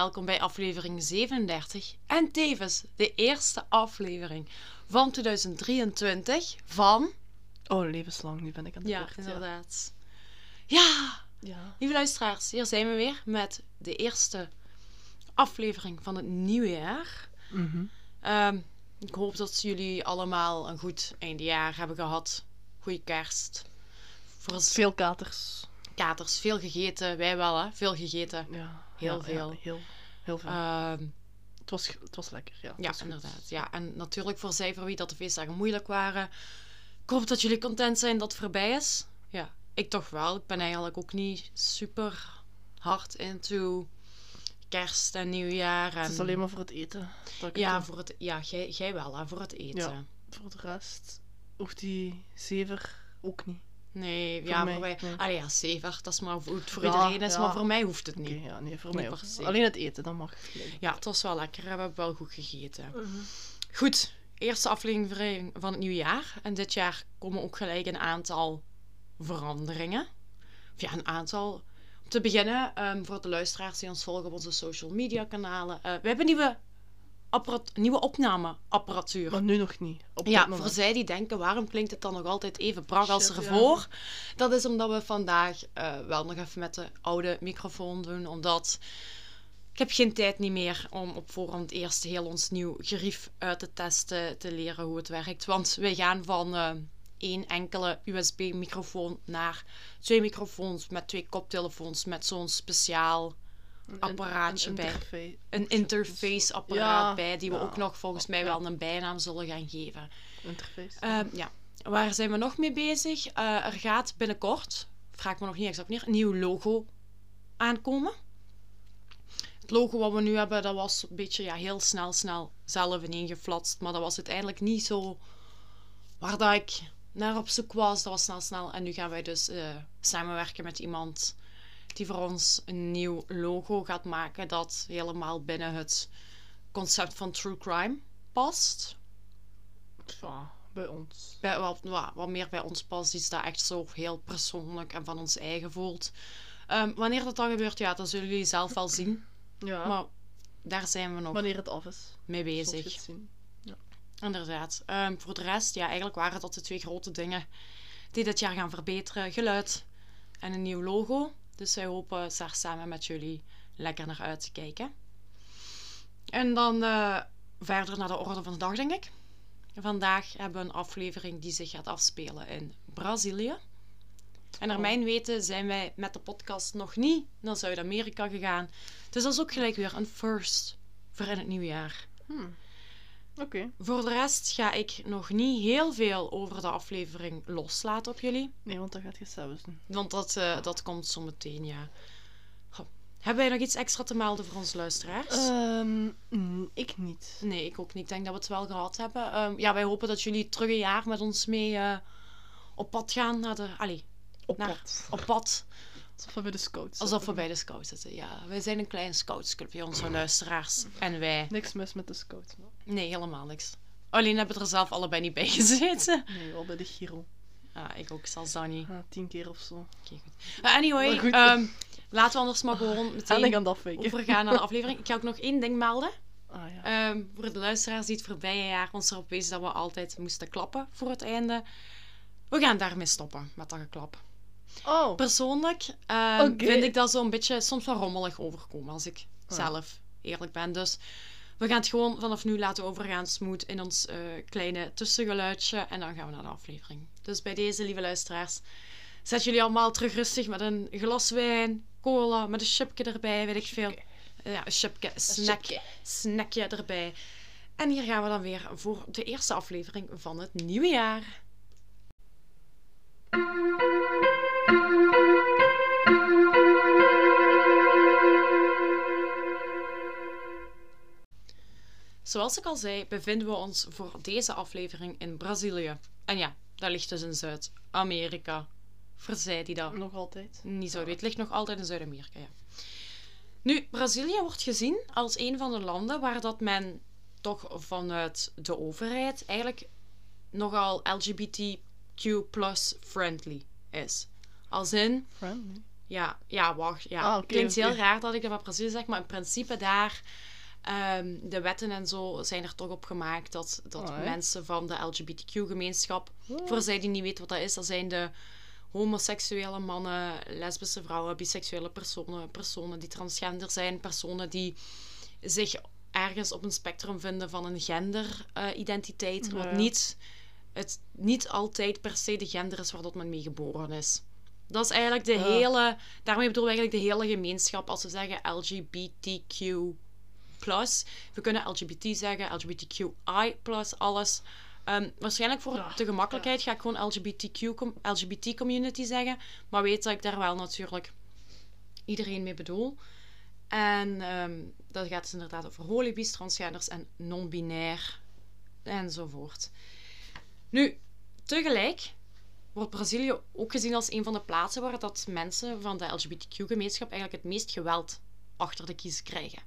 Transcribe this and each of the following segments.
Welkom bij aflevering 37 en tevens de eerste aflevering van 2023 van... Oh, levenslang, nu ben ik aan het Ja, inderdaad. Ja, Ja. lieve luisteraars, hier zijn we weer met de eerste aflevering van het nieuwe jaar. Mhm. Ehm, ik hoop dat jullie allemaal een goed eindejaar hebben gehad. Goeie kerst. Voor ons Veel katers. katers, veel gegeten. Wij wel, hè? Veel gegeten. Ja. Heel ja, veel. Ja, heel, heel veel. Ehm, het, was, het was lekker, ja. Ja, inderdaad. Ja, en natuurlijk voor zij voor wie dat de feestdagen moeilijk waren. Ik hoop dat jullie content zijn dat het voorbij is. Ja, ik toch wel. Ik ben eigenlijk ook niet super hard into kerst en nieuwjaar. En... Het is alleen maar voor het eten. dat ik het Ja, voor het, ja jij, jij wel, hè, voor het eten. Voor de rest hoeft die zever ook niet. Nee, Voor ja, mij, voor mij. nee. Allee, ja. Dat is maar voor, voor Ja, iedereen is, ja. maar voor mij hoeft het niet. ja, nee, voor mij. Alleen het eten, dan mag gelijk. Ja, het was wel lekker. We hebben wel goed gegeten. Mhm. Goed, eerste aflevering van het nieuwe jaar. En dit jaar komen ook gelijk een aantal veranderingen. Of ja, een aantal. Om te beginnen, ehm, voor de luisteraars die ons volgen op onze social media kanalen. eh, we hebben nieuwe, apparat, nieuwe opnameapparatuur. Maar nu nog niet. Op Ja, voor zij die denken, waarom klinkt het dan nog altijd even brak als ja. ervoor? Dat is omdat we vandaag eh, wel nog even met de oude microfoon doen. Omdat ik heb geen tijd niet meer om op voorhand eerst heel ons nieuw gerief uit te testen, te leren hoe het werkt. Want wij gaan van eh, één enkele USB-microfoon naar twee microfoons met twee koptelefoons met zo'n speciaal Een- apparaatje een bij. interface. een interface-apparaat Ja, bij, die we ja. ook nog volgens mij wel een bijnaam zullen gaan geven. Interface. Ehm, ja, waar zijn we nog mee bezig? Eh, er gaat binnenkort, vraag me nog niet exact wanneer, een nieuw logo aankomen. Het logo wat we nu hebben, dat was een beetje ja, heel snel, snel zelf ineengeflatst. Maar dat was uiteindelijk niet zo waar dat ik naar op zoek was. Dat was snel, snel. En nu gaan wij dus eh, samenwerken met iemand die voor ons een nieuw logo gaat maken. Dat helemaal binnen het concept van true crime past ja, bij ons. bij, wat, wat, meer bij ons past. Iets dat echt zo heel persoonlijk en van ons eigen voelt. Ehm, wanneer dat dan gebeurt, ja, dat zullen jullie zelf wel zien. Ja, Maar daar zijn we nog wanneer het af is. mee bezig. zien. Inderdaad. Ehm, voor de rest, ja, eigenlijk waren dat de twee grote dingen die dit jaar gaan verbeteren. Geluid en een nieuw logo. Dus wij hopen daar samen met jullie lekker naar uit te kijken. En dan eh, verder naar de orde van de dag, denk ik. Vandaag hebben we een aflevering die zich gaat afspelen in Brazilië. En naar Oh. mijn weten zijn wij met de podcast nog niet naar Zuid-Amerika gegaan. Dus dat is ook gelijk weer een first voor in het nieuwe jaar. Hmm. Oké. Voor de rest ga ik nog niet heel veel over de aflevering loslaten op jullie. Nee, want dat gaat je zelfs doen. Want dat, eh, dat komt zo meteen, ja. Goh. Hebben wij nog iets extra te melden voor onze luisteraars? Ehm, mm, ik niet. Nee, ik ook niet. Ik denk dat we het wel gehad hebben. Ehm, ja, wij hopen dat jullie terug een jaar met ons mee eh, op pad gaan naar de... Allee, Op naar, pad. op pad. Alsof we bij de scouts Alsof we zitten. bij de scouts zitten, ja. Wij zijn een klein scoutsclubje, onze luisteraars. En wij... Niks mis met de scouts. man. Nee, helemaal niks. Alleen hebben we er zelf allebei niet bij gezeten. Nee, wel bij de Giro. Ah, ik ook, zelfs dat niet. Ah, tien keer of zo. Oké, goed. Anyway, goed. ehm, laten we anders maar gewoon meteen aan overgaan naar de aflevering. Ik ga ook nog één ding melden. Ah ja. Ehm, voor de luisteraars die het voorbije jaar ons erop wezen dat we altijd moesten klappen voor het einde. We gaan daarmee stoppen met dat geklap. Oh. Persoonlijk ehm, vind ik dat zo'n beetje soms wel rommelig overkomen als ik zelf eerlijk ben. Dus we gaan het gewoon vanaf nu laten overgaan smooth in ons eh, kleine tussengeluidje. En dan gaan we naar de aflevering. Dus bij deze, lieve luisteraars, zet jullie allemaal terug rustig met een glas wijn, cola, met een chipje erbij, weet ik veel. Ja, een chipje, een snack, snackje erbij. En hier gaan we dan weer voor de eerste aflevering van het nieuwe jaar. Zoals ik al zei, bevinden we ons voor deze aflevering in Brazilië. En ja, dat ligt dus in Zuid-Amerika. Verzij die dat Nog altijd. niet zo. Het ligt nog altijd in Zuid-Amerika, ja. Nu, Brazilië wordt gezien als een van de landen waar dat men toch vanuit de overheid eigenlijk nogal LGBTQ plus friendly is. Als in, Friendly. Ja, ja, wacht. Ja. Ah, Klinkt heel raar dat ik dat van Brazilië zeg, maar in principe daar... ehm, de wetten en zo zijn er toch op gemaakt dat, dat mensen van de LGBTQ-gemeenschap... Oh. Voor zij die niet weten wat dat is, dat zijn de homoseksuele mannen, lesbische vrouwen, biseksuele personen, personen die transgender zijn, personen die zich ergens op een spectrum vinden van een genderidentiteit, Ja. wat niet, het niet altijd per se de gender is waar dat men mee geboren is. Dat is eigenlijk de Ja. hele, daarmee bedoelen we eigenlijk de hele gemeenschap als we zeggen LGBTQ+. We kunnen LGBT zeggen, LGBTQI+, alles. Ehm, waarschijnlijk voor Ja, de gemakkelijkheid ga ik gewoon LGBTQ, LGBT community zeggen. Maar weet dat ik daar wel natuurlijk iedereen mee bedoel. En ehm, dat gaat dus inderdaad over holibies, transgenders en non-binair enzovoort. Nu, tegelijk wordt Brazilië ook gezien als een van de plaatsen waar dat mensen van de LGBTQ-gemeenschap eigenlijk het meest geweld achter de kiezen krijgen.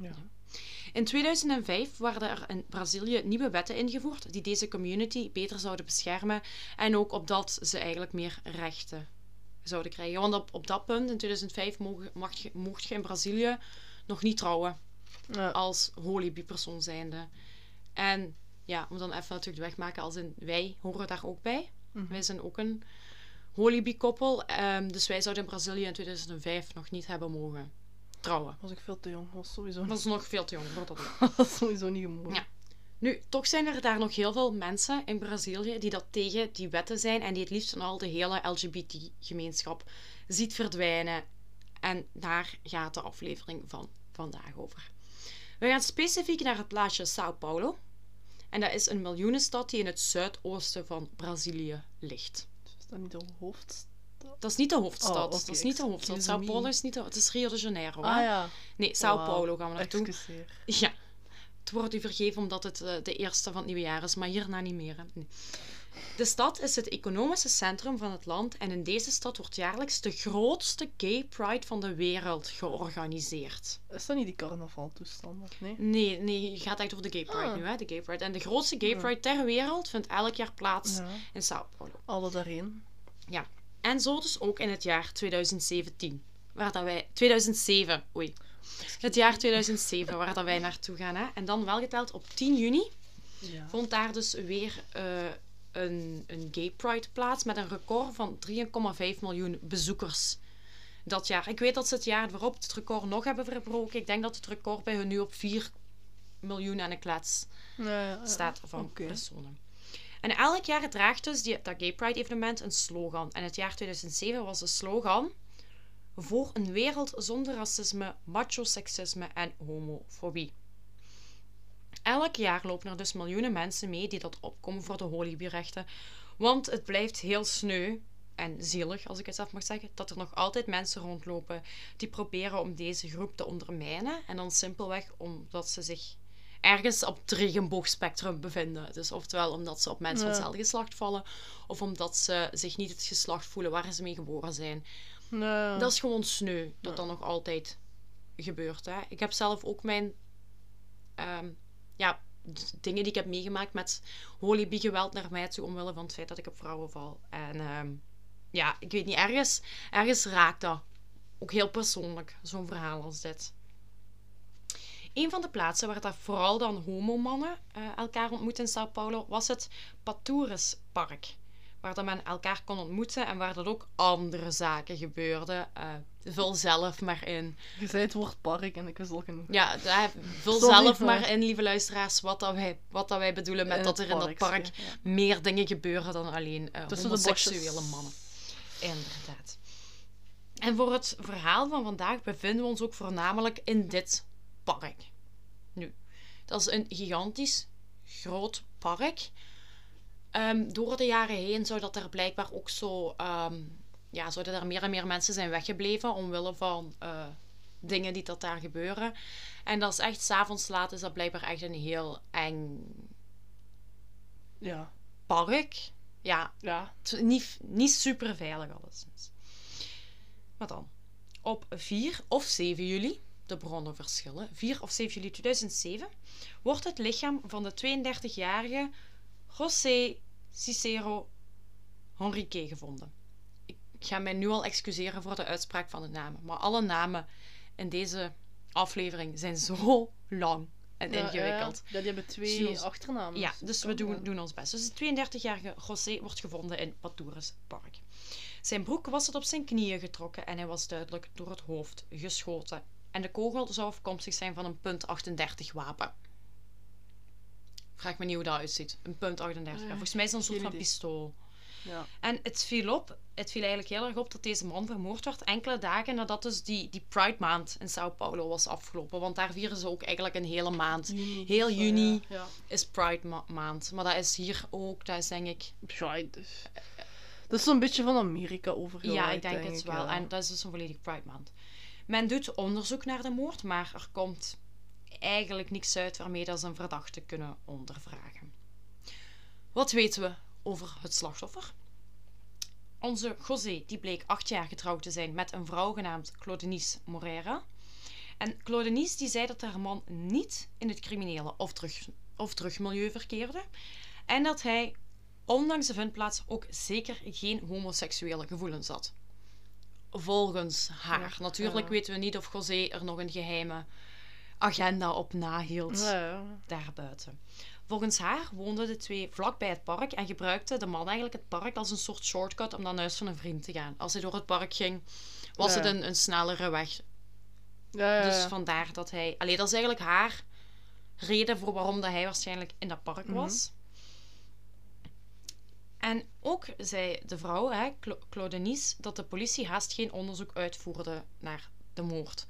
Ja. In 2005 werden er in Brazilië nieuwe wetten ingevoerd die deze community beter zouden beschermen en ook opdat ze eigenlijk meer rechten zouden krijgen. Want op, op dat punt, in 2005, mocht, mocht, je, mocht je in Brazilië nog niet trouwen Ja. als holibi-persoon zijnde. En ja, om dan even natuurlijk de weg te maken als in wij horen daar ook bij. Mhm. Wij zijn ook een holibi-koppel. ehm, dus wij zouden in Brazilië in 2005 nog niet hebben mogen trouwen. Was ik veel te jong. Was sowieso, Dat is nog veel te jong voor dat. was sowieso niet gemogen. Ja. Nu, toch zijn er daar nog heel veel mensen in Brazilië die dat tegen die wetten zijn en die het liefst van al de hele LGBT-gemeenschap ziet verdwijnen. En daar gaat de aflevering van vandaag over. We gaan specifiek naar het plaatsje Sao Paulo. En dat is een miljoenenstad die in het zuidoosten van Brazilië ligt. Is dat niet de hoofdstad? Dat is niet de hoofdstad. Oh, oké. Dat is niet de hoofdstad. Sao. Paulo is niet de... Het is Rio de Janeiro. Ah hè? ja. Nee, Sao. Paulo gaan we naartoe. Excuseer. Ja, het wordt u vergeven omdat het eh, de eerste van het nieuwe jaar is, maar hierna niet meer. Hè. Nee. De stad is het economische centrum van het land en in deze stad wordt jaarlijks de grootste gay pride van de wereld georganiseerd. Is dat niet die carnavaltoestanden? Nee? Nee, nee, je gaat echt over de gay pride Ah. nu, hè? De gay pride. En de grootste gay Ja. pride ter wereld vindt elk jaar plaats Ja. in Sao Paulo. Alle daarheen. En zo dus ook in het jaar 2017. Waar dat wij... 2007, oei. Het jaar 2007, waar dat wij naartoe gaan. Hè? En dan wel geteld op 10 juni Ja. vond daar dus weer eh, een, een gay pride plaats met een record van 3,5 miljoen bezoekers dat jaar. Ik weet dat ze het jaar waarop het record nog hebben verbroken. Ik denk dat het record bij hun nu op 4 miljoen en een klets staat van personen. En elk jaar draagt dus die, dat Gay Pride evenement een slogan. En het jaar 2007 was de slogan voor een wereld zonder racisme, macho-seksisme en homofobie. Elk jaar lopen er dus miljoenen mensen mee die dat opkomen voor de holibi-rechten. Want het blijft heel sneu en zielig, als ik het zelf mag zeggen, dat er nog altijd mensen rondlopen die proberen om deze groep te ondermijnen. En dan simpelweg omdat ze zich ergens op het regenboogspectrum bevinden. Dus oftewel omdat ze op mensen van hetzelfde geslacht vallen, of omdat ze zich niet het geslacht voelen waar ze mee geboren zijn. Dat is gewoon sneu dat Ja. dat nog altijd gebeurt. Hè. Ik heb zelf ook mijn ehm, ja, dingen die ik heb meegemaakt met holibi-geweld naar mij toe, omwille van het feit dat ik op vrouwen val. En ehm, ja, ik weet niet, ergens, ergens raakt dat. Ook heel persoonlijk, zo'n verhaal als dit. Een van de plaatsen waar dat vooral dan homomannen eh elkaar ontmoeten in Sao Paulo was het Patures Park. Waar dat men elkaar kon ontmoeten en waar dat ook andere zaken gebeurden. Eh, vul zelf maar in. Je zei het woord park en ik wist al genoeg. Ja, daar- vul Sorry, zelf maar- maar in, lieve luisteraars, wat, dat wij, wat dat wij bedoelen met In dat er in dat park ja. meer dingen gebeuren dan alleen eh de homoseksuele bosjes. mannen. Inderdaad. En voor het verhaal van vandaag bevinden we ons ook voornamelijk in dit park. Nu, dat is een gigantisch groot park. Ehm, door de jaren heen zou dat er blijkbaar ook zo... ehm, ja, zouden er meer en meer mensen zijn weggebleven omwille van eh, dingen die dat daar gebeuren. En dat is echt, s'avonds laat is dat blijkbaar echt een heel eng Ja. park. Ja, Ja. niet, niet super veilig alleszins. Wat dan? Op 4 of 7 juli, de bronnen verschillen, 4 of 7 juli 2007, wordt het lichaam van de 32-jarige José Cicero Henrique gevonden. Ik ga mij nu al excuseren voor de uitspraak van de namen. Maar alle namen in deze aflevering zijn zo lang en Ja, ingewikkeld. Ja, die hebben twee achternamen. Ja, dus we doen, doen ons best. Dus de 32-jarige José wordt gevonden in Patoures Park. Zijn broek was tot op zijn knieën getrokken en hij was duidelijk door het hoofd geschoten. En de kogel zou afkomstig zijn van een punt 38 wapen. Vraag me niet hoe dat uitziet. Een punt 38. Eh, Volgens mij is dat een soort van idee. pistool. Ja. En het viel op, het viel eigenlijk heel erg op dat deze man vermoord werd enkele dagen nadat dus die, die Pride maand in Sao Paulo was afgelopen. Want daar vieren ze ook eigenlijk een hele maand. Juni. Heel ja. juni. Ja. Is Pride ma- maand. Maar dat is hier ook, dat is denk ik... Pride. dus. Dat is zo'n beetje van Amerika overgewaaid, ja, ik denk het wel. En dat is dus een volledig Pride maand. Men doet onderzoek naar de moord, maar er komt eigenlijk niks uit waarmee dat ze een verdachte kunnen ondervragen. Wat weten we over het slachtoffer? Onze José die bleek acht jaar getrouwd te zijn met een vrouw genaamd Claudenice Morera. En Claudenice die zei dat haar man niet in het criminele of, terug, of terugmilieu verkeerde. En dat hij, ondanks de vindplaats, ook zeker geen homoseksuele gevoelens had. Volgens haar. Ja, Natuurlijk weten we niet of José er nog een geheime agenda op nahield Ja, daarbuiten. Volgens haar woonden de twee vlakbij het park en gebruikte de man eigenlijk het park als een soort shortcut om naar huis van een vriend te gaan. Als hij door het park ging, was Ja. het een, een snellere weg. Ja, Dus vandaar dat hij... Allee, dat is eigenlijk haar reden voor waarom dat hij waarschijnlijk in dat park Mhm. was. En ook zei de vrouw, hè, Cla- Claudenice, dat de politie haast geen onderzoek uitvoerde naar de moord.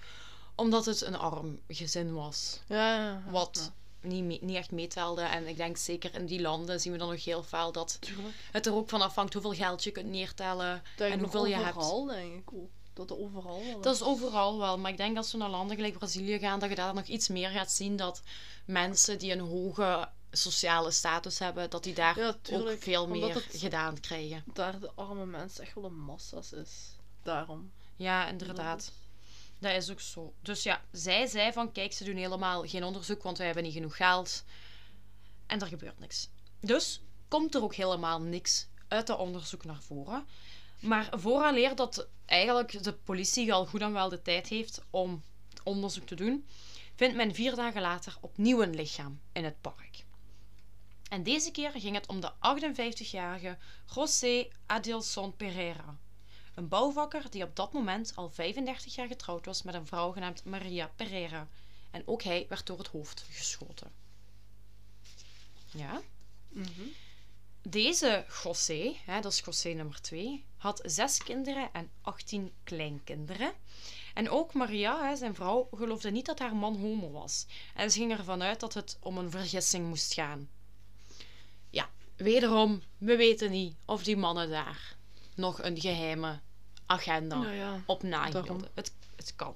Omdat het een arm gezin was. Ja, ja. Wat niet, mee- niet echt meetelde. En ik denk zeker in die landen zien we dan nog heel veel dat Tuurlijk. het er ook van afhangt hoeveel geld je kunt neertellen. En hoeveel je hebt. overal, denk ik ook. Dat er overal wel Dat is overal wel, maar ik denk als we naar landen gelijk Brazilië gaan, dat je daar nog iets meer gaat zien dat mensen die een hoge sociale status hebben, dat die daar Ja, ook veel meer gedaan krijgen. daar de arme mensen echt wel een massa's is. Daarom. Ja, inderdaad. Dat is ook zo. Dus ja, zij zei van, kijk, ze doen helemaal geen onderzoek, want wij hebben niet genoeg geld. En er gebeurt niks. Dus komt er ook helemaal niks uit dat onderzoek naar voren. Maar vooraleer dat eigenlijk de politie al goed en wel de tijd heeft om onderzoek te doen, vindt men vier dagen later opnieuw een lichaam in het park. En deze keer ging het om de 58-jarige José Adilson Pereira. Een bouwvakker die op dat moment al 35 jaar getrouwd was met een vrouw genaamd Maria Pereira. En ook hij werd door het hoofd geschoten. Ja. Mhm. Deze José, hè, dat is José nummer 2, had zes kinderen en 18 kleinkinderen. En ook Maria, hè, zijn vrouw, geloofde niet dat haar man homo was. En ze ging ervan uit dat het om een vergissing moest gaan. Ja, wederom, we weten niet of die mannen daar nog een geheime agenda Nou ja. op nahielden. Het, het kan.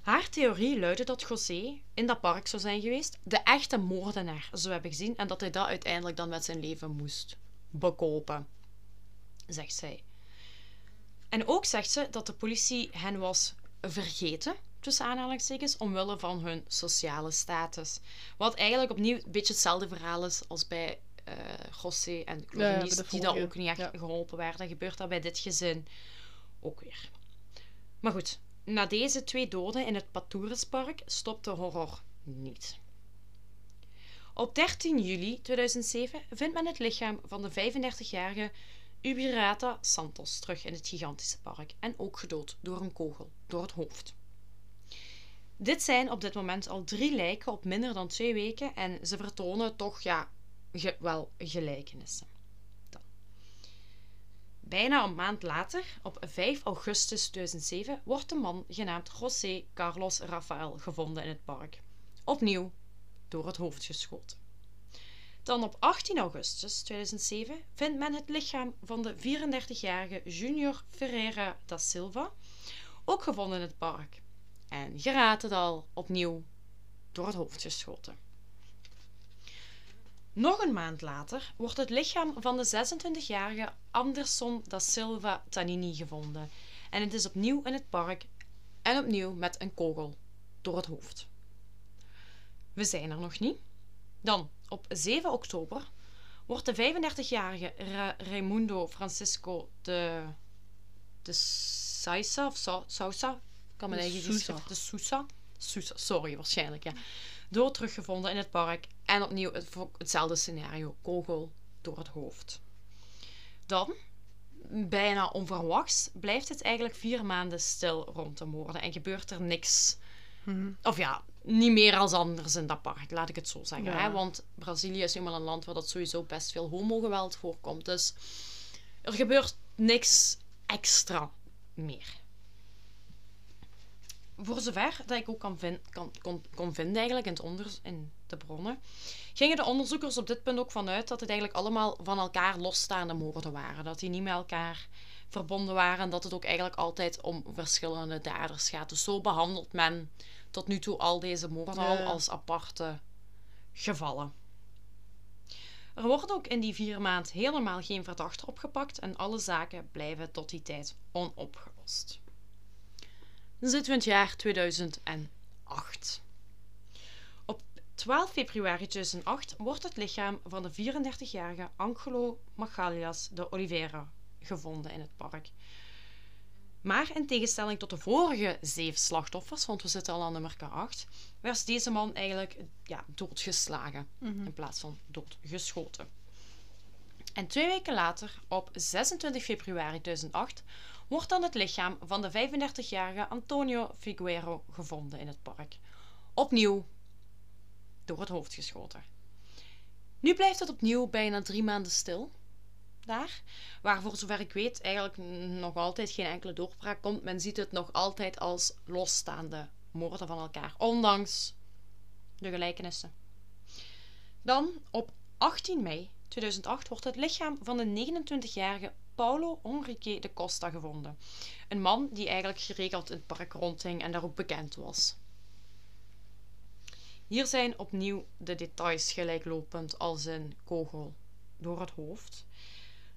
Haar theorie luidde dat José in dat park zou zijn geweest, de echte moordenaar zou hebben gezien en dat hij dat uiteindelijk dan met zijn leven moest bekopen, zegt zij. En ook zegt ze dat de politie hen was vergeten, tussen aanhalingstekens, omwille van hun sociale status. Wat eigenlijk opnieuw een beetje hetzelfde verhaal is als bij José en de die dat vorige. ook niet echt Ja. geholpen werden. Gebeurt dat bij dit gezin ook weer. Maar goed, na deze twee doden in het Patouraspark stopt de horror niet. Op 13 juli 2007 vindt men het lichaam van de 35-jarige Ubirata Santos terug in het gigantische park en ook gedood door een kogel door het hoofd. Dit zijn op dit moment al drie lijken op minder dan twee weken en ze vertonen toch ja, wel gelijkenissen. Dan. Bijna een maand later, op 5 augustus 2007, wordt de man genaamd José Carlos Rafael gevonden in het park. Opnieuw door het hoofd geschoten. Dan op 18 augustus 2007 vindt men het lichaam van de 34-jarige Junior Ferreira da Silva, ook gevonden in het park. En geraadt het al, opnieuw door het hoofd geschoten. Nog een maand later wordt het lichaam van de 26-jarige Anderson da Silva Tanini gevonden. En het is opnieuw in het park en opnieuw met een kogel door het hoofd. We zijn er nog niet. Dan, op 7 oktober, wordt de 35-jarige Ra- Raimundo Francisco de, de Saisa of Sa- Sousa, kan me De eigen Sousa. geschrift- de Sousa, Sorry waarschijnlijk ja, dood teruggevonden in het park en opnieuw het, hetzelfde scenario, kogel door het hoofd. Dan, bijna onverwachts, blijft het eigenlijk vier maanden stil rond de moorden en gebeurt er niks Mhm. of ja, niet meer als anders in dat park, laat ik het zo zeggen. Ja. Hè? Want Brazilië is eenmaal een land waar dat sowieso best veel homogeweld voorkomt. Dus er gebeurt niks extra meer. Voor zover dat ik ook kan kan, kon, kon vinden eigenlijk in, het onder, in de bronnen, gingen de onderzoekers op dit punt ook vanuit dat het eigenlijk allemaal van elkaar losstaande moorden waren. Dat die niet met elkaar verbonden waren en dat het ook eigenlijk altijd om verschillende daders gaat. Dus zo behandelt men tot nu toe al deze moorden al als aparte gevallen. Er wordt ook in die vier maand helemaal geen verdachte opgepakt en alle zaken blijven tot die tijd onopgelost. Dan zitten we in het jaar 2008. Op 12 februari 2008 wordt het lichaam van de 34-jarige Angelo Magalhães de Oliveira gevonden in het park. Maar in tegenstelling tot de vorige zeven slachtoffers, want we zitten al aan nummer 8, werd deze man eigenlijk ja, doodgeslagen Mhm. in plaats van doodgeschoten. En twee weken later, op 26 februari 2008, wordt dan het lichaam van de 35-jarige Antonio Figuero gevonden in het park. Opnieuw door het hoofd geschoten. Nu blijft het opnieuw bijna drie maanden stil. Daar, waar voor zover ik weet eigenlijk nog altijd geen enkele doorbraak komt. Men ziet het nog altijd als losstaande moorden van elkaar, ondanks de gelijkenissen. Dan op 18 mei 2008 wordt het lichaam van de 29-jarige Paulo Henrique de Costa gevonden. Een man die eigenlijk geregeld in het park rondging en daar ook bekend was. Hier zijn opnieuw de details gelijklopend als een kogel door het hoofd.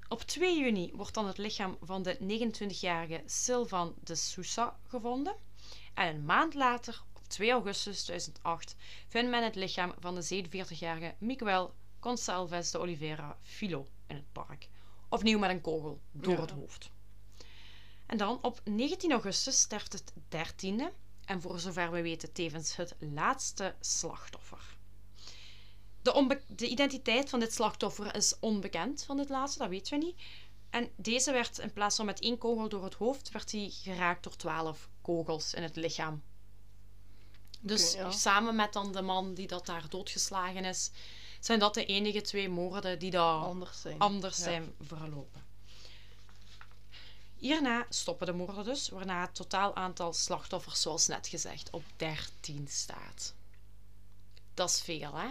Op 2 juni wordt dan het lichaam van de 29-jarige Sylvan de Sousa gevonden. En een maand later, op 2 augustus 2008, vindt men het lichaam van de 47-jarige Miguel Gonçalves de Oliveira Filo in het park. Opnieuw met een kogel door Ja. het hoofd. En dan op 19 augustus sterft het 13e en voor zover we weten tevens het laatste slachtoffer. De, de identiteit van dit slachtoffer is onbekend van dit laatste, dat weten we niet. En deze werd in plaats van met één kogel door het hoofd, werd hij geraakt door twaalf kogels in het lichaam. Dus ja. samen met dan de man die dat daar doodgeslagen is, zijn dat de enige twee moorden die daar Anders zijn. anders Ja. zijn verlopen. Hierna stoppen de moorden dus, waarna het totaal aantal slachtoffers, zoals net gezegd, op 13 staat. Dat is veel, hè?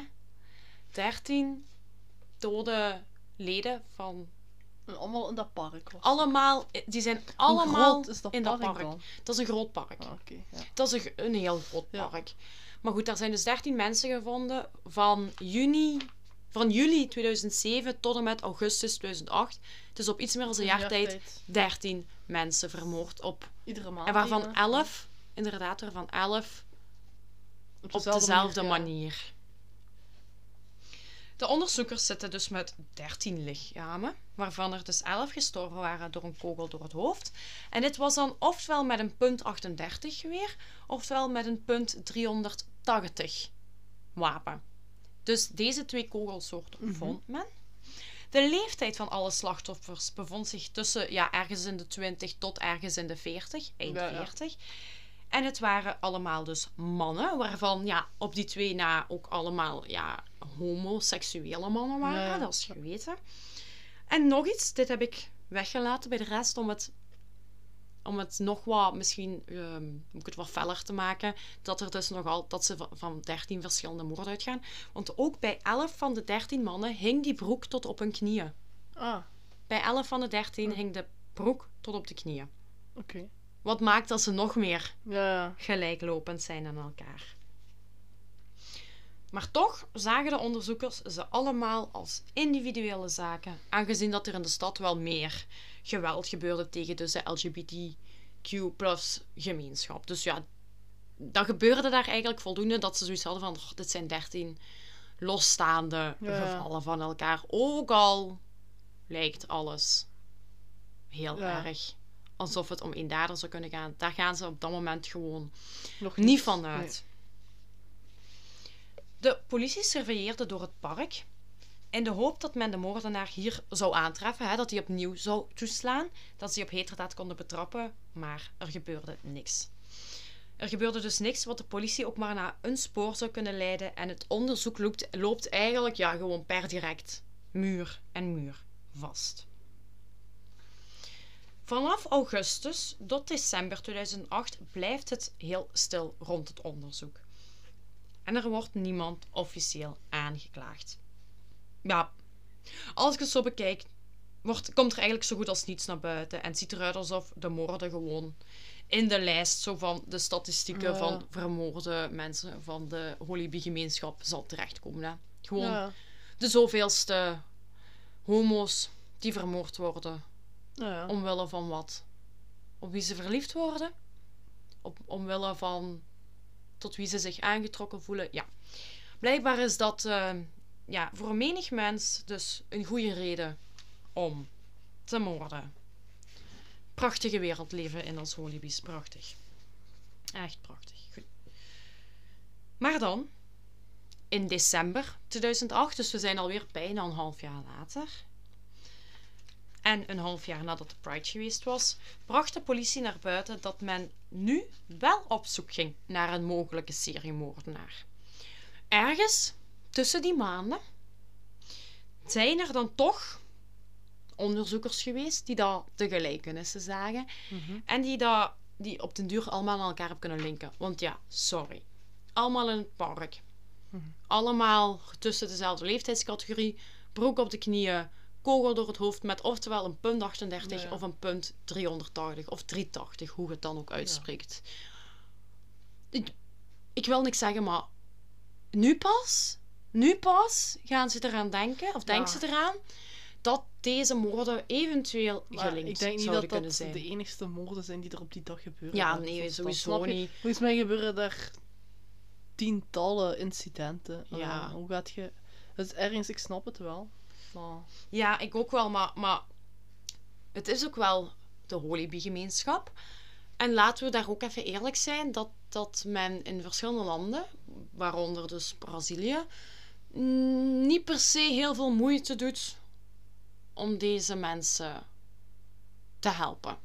13 dode leden van En allemaal in dat park. allemaal, die zijn allemaal groot is dat in dat park park. dan? Dat is een groot park. Ah, ja. Dat is een, een heel groot Ja. Maar goed, daar zijn dus 13 mensen gevonden van juni, van juli 2007 tot en met augustus 2008. Dus op iets meer dan een jaar tijd 13 mensen vermoord op. Iedere maand. En waarvan één, hè? 11, inderdaad, waarvan 11 Op op dezelfde manier. De onderzoekers zitten dus met 13 lichamen, waarvan er dus 11 gestorven waren door een kogel door het hoofd. En dit was dan ofwel met een punt 38 geweer, ofwel met een punt 380 wapen. Dus deze twee kogelsoorten Mhm. vond men. De leeftijd van alle slachtoffers bevond zich tussen ja, ergens in de 20 tot ergens in de 40, eind Ja, ja. 40. En het waren allemaal dus mannen, waarvan ja, op die twee na ook allemaal ja, homoseksuele mannen waren, dat is geweten. En nog iets, dit heb ik weggelaten bij de rest om het, om het nog wat, misschien moet ik het wat feller te maken, dat er dus nogal, dat ze van, van 13 verschillende moorden uitgaan. Want ook bij 11 van de 13 mannen hing die broek tot op hun knieën. Ah, Bij 11 van de 13 hing de broek tot op de knieën. oké. Wat maakt dat ze nog meer Ja, gelijklopend zijn aan elkaar. Maar toch zagen de onderzoekers ze allemaal als individuele zaken, aangezien dat er in de stad wel meer geweld gebeurde tegen dus de LGBTQ gemeenschap. Dus ja, dat gebeurde daar eigenlijk voldoende dat ze zoiets hadden van, "Oh, dit zijn 13 losstaande Ja. gevallen van elkaar. Ook al lijkt alles heel Ja. erg alsof het om één dader zou kunnen gaan. Daar gaan ze op dat moment gewoon Nog niet vanuit. De politie surveilleerde door het park in de hoop dat men de moordenaar hier zou aantreffen, hè, dat hij opnieuw zou toeslaan, dat ze die op heterdaad konden betrappen, maar er gebeurde niks. Er gebeurde dus niks wat de politie ook maar naar een spoor zou kunnen leiden en het onderzoek loopt, loopt eigenlijk ja, gewoon per direct muur en muur vast. Vanaf augustus tot december 2008 blijft het heel stil rond het onderzoek. En er wordt niemand officieel aangeklaagd. Ja, als ik het zo bekijk, wordt, komt er eigenlijk zo goed als niets naar buiten. En het ziet eruit alsof de moorden gewoon in de lijst zo van de statistieken Ja. van vermoorde mensen van de Holibi-gemeenschap zal terechtkomen. Hè. Gewoon Ja. de zoveelste homo's die vermoord worden. Ja. Omwille van wat? Op wie ze verliefd worden? Op, omwille van tot wie ze zich aangetrokken voelen? Ja. Blijkbaar is dat eh, ja, voor menig mens dus een goede reden om te moorden. Prachtige wereld leven in ons holibies. Prachtig. Echt prachtig. Goed. Maar dan, in december 2008, dus we zijn alweer bijna een half jaar later, en een half jaar nadat de Pride geweest was, bracht de politie naar buiten dat men nu wel op zoek ging naar een mogelijke seriemoordenaar. Ergens tussen die maanden zijn er dan toch onderzoekers geweest die dat de gelijkenissen zagen Mhm. en die dat die op den duur allemaal aan elkaar hebben kunnen linken. Want ja, sorry. Allemaal in het park. Mhm. Allemaal tussen dezelfde leeftijdscategorie. Broek op de knieën. Kogel door het hoofd met oftewel een punt 38 Ja. of een punt 380 of 380, hoe het dan ook uitspreekt. Ik, ik wil niks zeggen, maar nu pas, nu pas gaan ze eraan denken, of denken Ja. ze eraan, dat deze moorden eventueel Maar gelinkt ik denk niet zouden dat kunnen dat zijn. de enigste moorden zijn die er op die dag gebeuren. Ja, nee, sowieso niet. Volgens mij gebeuren er tientallen incidenten. Ja. hoe gaat je... Dus ergens, ik snap het wel. Maar... Ja, ik ook wel, maar, maar het is ook wel de Holibi-gemeenschap. En laten we daar ook even eerlijk zijn dat, dat men in verschillende landen, waaronder dus Brazilië, mm, niet per se heel veel moeite doet om deze mensen te helpen.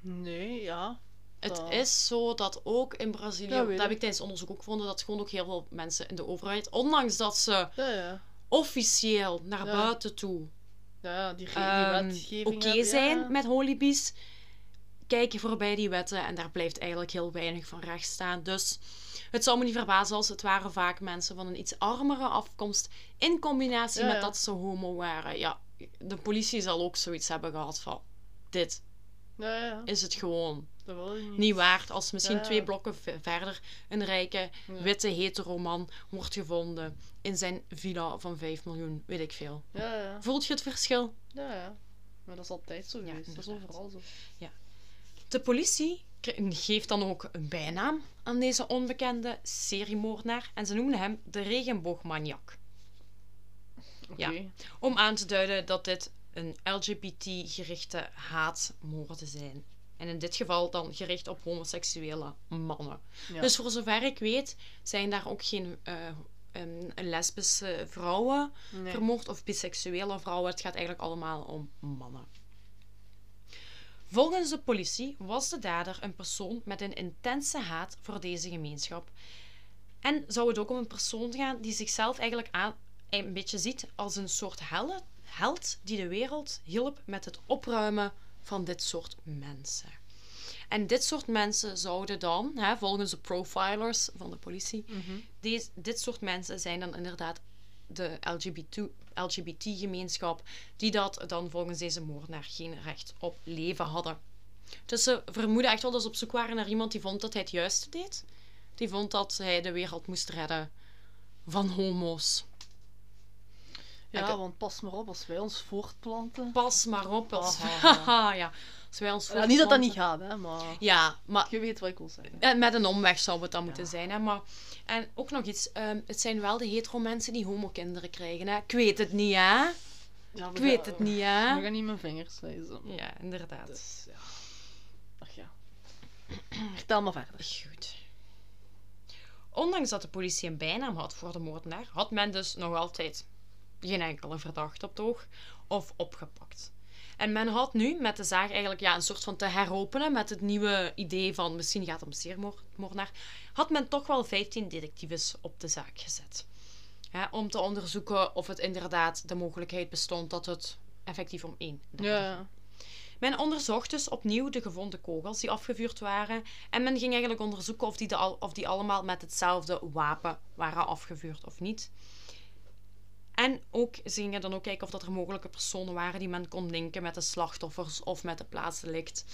Nee, ja. Het is zo dat ook in Brazilië, Ja, dat heb ik. ik tijdens onderzoek ook gevonden, dat gewoon ook heel veel mensen in de overheid, ondanks dat ze Ja, ja. Officieel naar Ja. buiten toe Ja, die, die ehm, oké ja. zijn met holibies, kijken voorbij die wetten en daar blijft eigenlijk heel weinig van recht staan. Dus het zou me niet verbazen als het waren vaak mensen van een iets armere afkomst in combinatie Ja, met dat ze homo waren. Ja, de politie zal ook zoiets hebben gehad van dit is het gewoon dat wil je niet. niet waard als misschien Ja. twee blokken verder een rijke Ja. witte hetero man wordt gevonden in zijn villa van 5 miljoen, weet ik veel. Ja, ja. Voelt je het verschil? Ja, ja. Maar dat is altijd zo Ja, geweest. dat is overal zo. De politie geeft dan ook een bijnaam aan deze onbekende seriemoordenaar en ze noemen hem de regenboogmaniak. Oké. Ja. Om aan te duiden dat dit een LGBT-gerichte haatmoorden zijn. En in dit geval dan gericht op homoseksuele mannen. Ja. Dus voor zover ik weet zijn daar ook geen eh, lesbische vrouwen Nee. vermoord of biseksuele vrouwen. Het gaat eigenlijk allemaal om mannen. Volgens de politie was de dader een persoon met een intense haat voor deze gemeenschap. En zou het ook om een persoon gaan die zichzelf eigenlijk aan, een beetje ziet als een soort helle, held die de wereld hielp met het opruimen van dit soort mensen. En dit soort mensen zouden dan, hè, volgens de profilers van de politie, Mhm. deze, dit soort mensen zijn dan inderdaad de LGBT, LGBT-gemeenschap, die dat dan volgens deze moordenaar geen recht op leven hadden. Dus ze vermoeden echt wel dat ze op zoek waren naar iemand die vond dat hij het juiste deed. Die vond dat hij de wereld moest redden van homo's. Ja, Ik- want pas maar op als wij ons voortplanten. Pas maar op. Als... Aha. Haha, ja. Als wij ons Ja, niet dat dat niet voortplanten- gaat, hè, maar Ja, maar je weet wat ik wil zeggen. eh, met een omweg zou het dan moeten zijn. Hè? Maar, en ook nog iets. ehm, het zijn wel de hetero mensen die homokinderen krijgen. Hè? Ik weet het niet, hè? Ja, Ik weet het niet, hè? gaan niet mijn vingers wijzen. Ja, inderdaad. Dus, ja. Ach ja. Vertel maar verder. Goed. Ondanks dat de politie een bijnaam had voor de moordenaar, had men dus nog altijd geen enkele verdachte op het oog of opgepakt. En men had nu met de zaak eigenlijk ja, een soort van te heropenen met het nieuwe idee van misschien gaat het om seriemoordenaar, had men toch wel 15 detectives op de zaak gezet. Om te onderzoeken of het inderdaad de mogelijkheid bestond dat het effectief om één Ja. men onderzocht dus opnieuw de gevonden kogels die afgevuurd waren. En men ging eigenlijk onderzoeken of die, de al- of die allemaal met hetzelfde wapen waren afgevuurd of niet. En ook, ze gingen dan ook kijken of dat er mogelijke personen waren die men kon linken met de slachtoffers of met de plaatsdelict.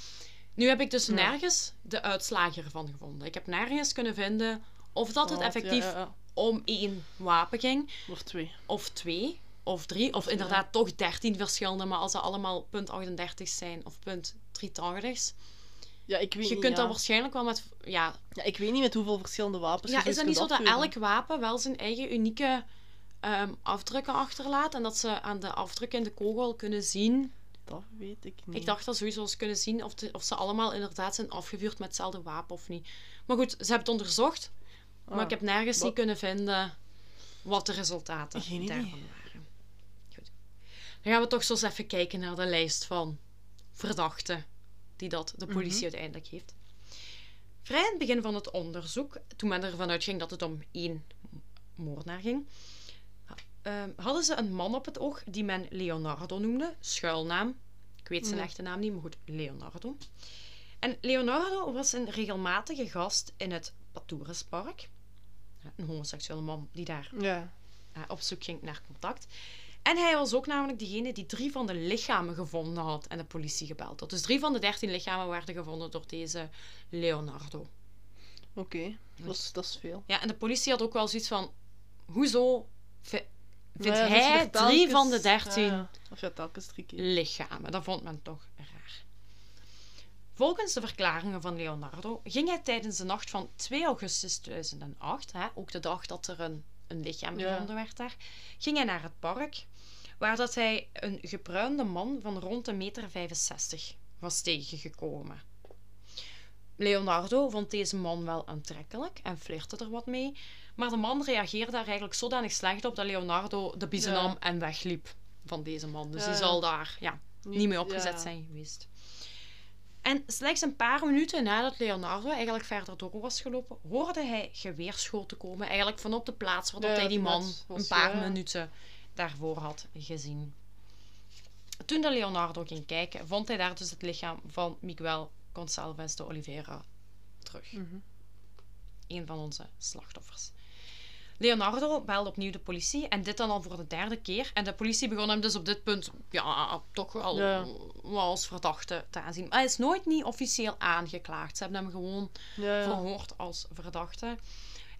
Nu heb ik dus Ja. nergens de uitslagen ervan gevonden. Ik heb nergens kunnen vinden of dat het Want, effectief Ja, ja, ja. om één wapen ging Of twee. of twee of drie, of inderdaad toch dertien verschillende, maar als ze allemaal punt 38 zijn of punt 380's. Ja, ik weet Je niet, kunt dat waarschijnlijk wel met. Ja, Ja, ik weet niet met hoeveel verschillende wapens ja is zoiets het niet zo dat elk wapen wel zijn eigen unieke ehm, afdrukken achterlaat en dat ze aan de afdrukken in de kogel kunnen zien? Dat weet ik niet. Ik dacht dat sowieso ze kunnen zien of, de- of ze allemaal inderdaad zijn afgevuurd met hetzelfde wapen of niet. Maar goed, ze hebben het onderzocht, maar Ah, ik heb nergens wat- niet kunnen vinden wat de resultaten Geen idee. daarvan waren. Goed. Dan gaan we toch zo eens even kijken naar de lijst van verdachten die dat de politie Mhm. uiteindelijk heeft. Vrij in het begin van het onderzoek, toen men ervan uitging dat het om één moordenaar ging, ehm, hadden ze een man op het oog die men Leonardo noemde, schuilnaam. Ik weet zijn echte naam niet, maar goed, Leonardo. En Leonardo was een regelmatige gast in het Patouraspark. Een homoseksuele man die daar Ja. eh, op zoek ging naar contact. En hij was ook namelijk degene die drie van de lichamen gevonden had en de politie gebeld had. Dus drie van de dertien lichamen werden gevonden door deze Leonardo. Oké, dat, is, dat is veel. Ja, en de politie had ook wel zoiets van: hoezo vindt Ja, hij drie van de dertien Ja. Of ja, telkens drie keer. lichamen? Dat vond men toch raar. Volgens de verklaringen van Leonardo ging hij tijdens de nacht van 2 augustus 2008, hè, ook de dag dat er een, een lichaam gevonden werd daar, ging hij naar het park, waar dat hij een gebruinde man van rond een meter 65 was tegengekomen. Leonardo vond deze man wel aantrekkelijk en flirte er wat mee, maar de man reageerde daar eigenlijk zodanig slecht op dat Leonardo de biezen nam en wegliep van deze man. Dus die zal daar ja, niet mee opgezet zijn geweest. En slechts een paar minuten nadat Leonardo eigenlijk verder door was gelopen, hoorde hij geweerschoten komen. Eigenlijk van op de plaats waar Ja, hij die man een paar ja, minuten daarvoor had gezien. Toen de Leonardo ging kijken, vond hij daar dus het lichaam van Miguel Gonçalves de Oliveira terug. Mhm. Een van onze slachtoffers. Leonardo belde opnieuw de politie en dit dan al voor de derde keer. En de politie begon hem dus op dit punt ja, toch wel, Ja. wel als verdachte te aanzien. Maar hij is nooit niet officieel aangeklaagd. Ze hebben hem gewoon Ja, ja. verhoord als verdachte.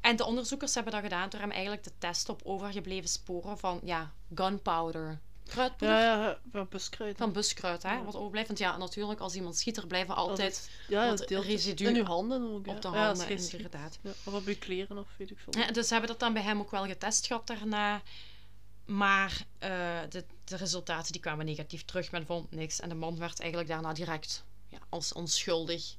En de onderzoekers hebben dat gedaan door hem eigenlijk te testen op overgebleven sporen van ja, gunpowder. Kruidpoeder. Ja, ja, van buskruid. Van buskruid, hè, Ja. wat overblijft. Want ja, natuurlijk, als iemand schiet, er blijven altijd ja, wat deelt residu in uw handen ook. op de handen, inderdaad. Of op je kleren of weet ik veel. Ja, dus ze hebben dat dan bij hem ook wel getest gehad daarna. Maar eh, de, de resultaten die kwamen negatief terug. Men vond niks. En de man werd eigenlijk daarna direct ja, als onschuldig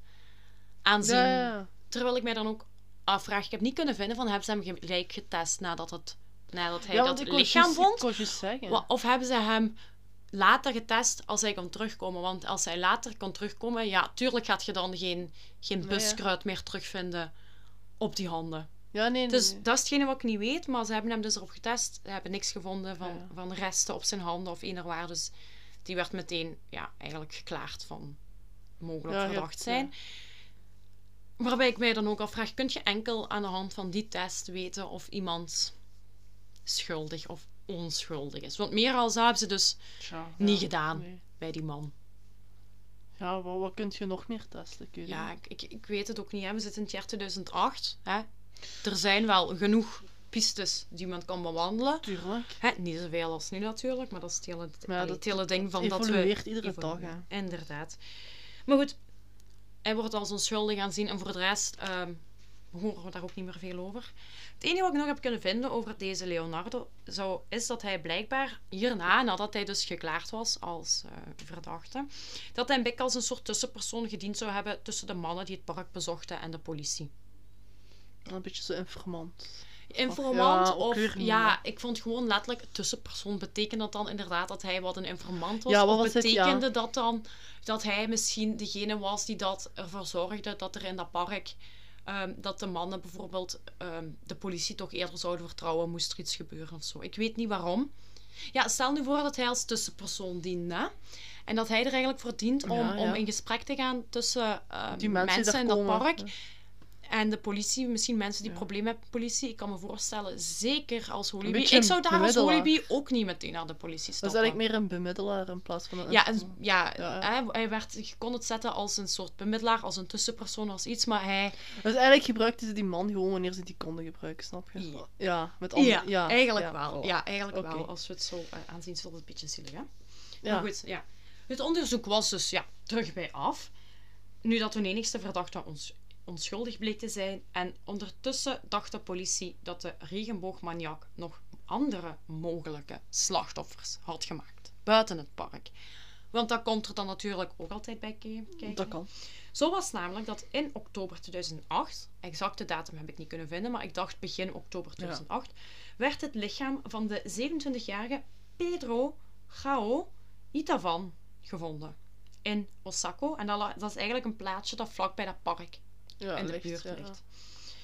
aanzien. Ja, ja. Terwijl ik mij dan ook afvraag, ik heb niet kunnen vinden van hebben ze hem gelijk getest nadat, het, nadat hij Ja, dat lichaam vond? Of hebben ze hem later getest als hij kon terugkomen? Want als hij later kon terugkomen, ja, tuurlijk gaat je dan geen, geen buskruid meer terugvinden op die handen. Ja, nee, nee. Dus nee. dat is hetgene wat ik niet weet, maar ze hebben hem dus erop getest. Ze hebben niks gevonden van, Ja. van resten op zijn handen of waar. Dus die werd meteen ja, eigenlijk geklaard van mogelijk Ja, verdacht zijn. Waarbij ik mij dan ook afvraag, kun je enkel aan de hand van die test weten of iemand schuldig of onschuldig is? Want meer al hebben ze dus niet ja, gedaan. nee. bij die man. Ja, wat, wat kun je nog meer testen? Ik weet Ja, ik, ik, ik weet het ook niet. Hè. We zitten in het jaar 2008. Hè. Er zijn wel genoeg pistes die men kan bewandelen. Tuurlijk. Hè, niet zoveel als nu natuurlijk, maar dat is het hele, allee, dat- het hele ding van dat we... evolueert iedere dag, evolueren. Inderdaad. Maar goed, hij wordt als onschuldig aanzien en voor de rest ehm, horen we daar ook niet meer veel over. Het enige wat ik nog heb kunnen vinden over deze Leonardo zou, is dat hij blijkbaar hierna, nadat hij dus geklaard was als eh, verdachte, dat hij beetje als een soort tussenpersoon gediend zou hebben tussen de mannen die het park bezochten en de politie. Een beetje zo informant. Informant ja, of weer ja, ik vond gewoon letterlijk tussenpersoon. Betekent dat dan inderdaad dat hij wat een informant was? Ja, wat of was het? betekende Ja. dat dan dat hij misschien degene was die dat ervoor zorgde dat er in dat park ehm, dat de mannen bijvoorbeeld ehm, de politie toch eerder zouden vertrouwen moest er iets gebeuren of zo. Ik weet niet waarom. Ja, stel nu voor dat hij als tussenpersoon diende. En dat hij er eigenlijk voor dient om, Ja, ja. om in gesprek te gaan tussen Die mensen, in dat park. En de politie, misschien mensen die Ja. problemen hebben met de politie. Ik kan me voorstellen, zeker als Holibi. Ik zou daar als. Holibi ook niet meteen naar de politie Dat is stappen. eigenlijk meer een bemiddelaar in plaats van een Ja, en, ja, Ja. Hij, hij werd, je kon het zetten als een soort bemiddelaar, als een tussenpersoon, als iets. Maar hij... Dus eigenlijk gebruikten ze die man gewoon wanneer ze die konden gebruiken, snap je? Ja. Ja, met andere... Ja, eigenlijk ja, wel. voilà. Ja, eigenlijk wel. Als we het zo eh, aanzien, is dat een beetje zielig, hè? Ja. Maar goed, ja. Het onderzoek was dus ja, terug bij af. Nu dat de enigste verdachte ons, onschuldig bleek te zijn. En ondertussen dacht de politie dat de regenboogmaniak nog andere mogelijke slachtoffers had gemaakt. Buiten het park. Want dat komt er dan natuurlijk ook altijd bij ke- kijken. Dat kan. Zo was namelijk dat in oktober 2008, exacte datum heb ik niet kunnen vinden, maar ik dacht begin oktober 2008, werd het lichaam van de 27-jarige Pedro Gao Itavan gevonden in Osako. En dat, dat is eigenlijk een plaatsje dat vlak bij dat park Ja, in de ligt, buurt ja. ligt.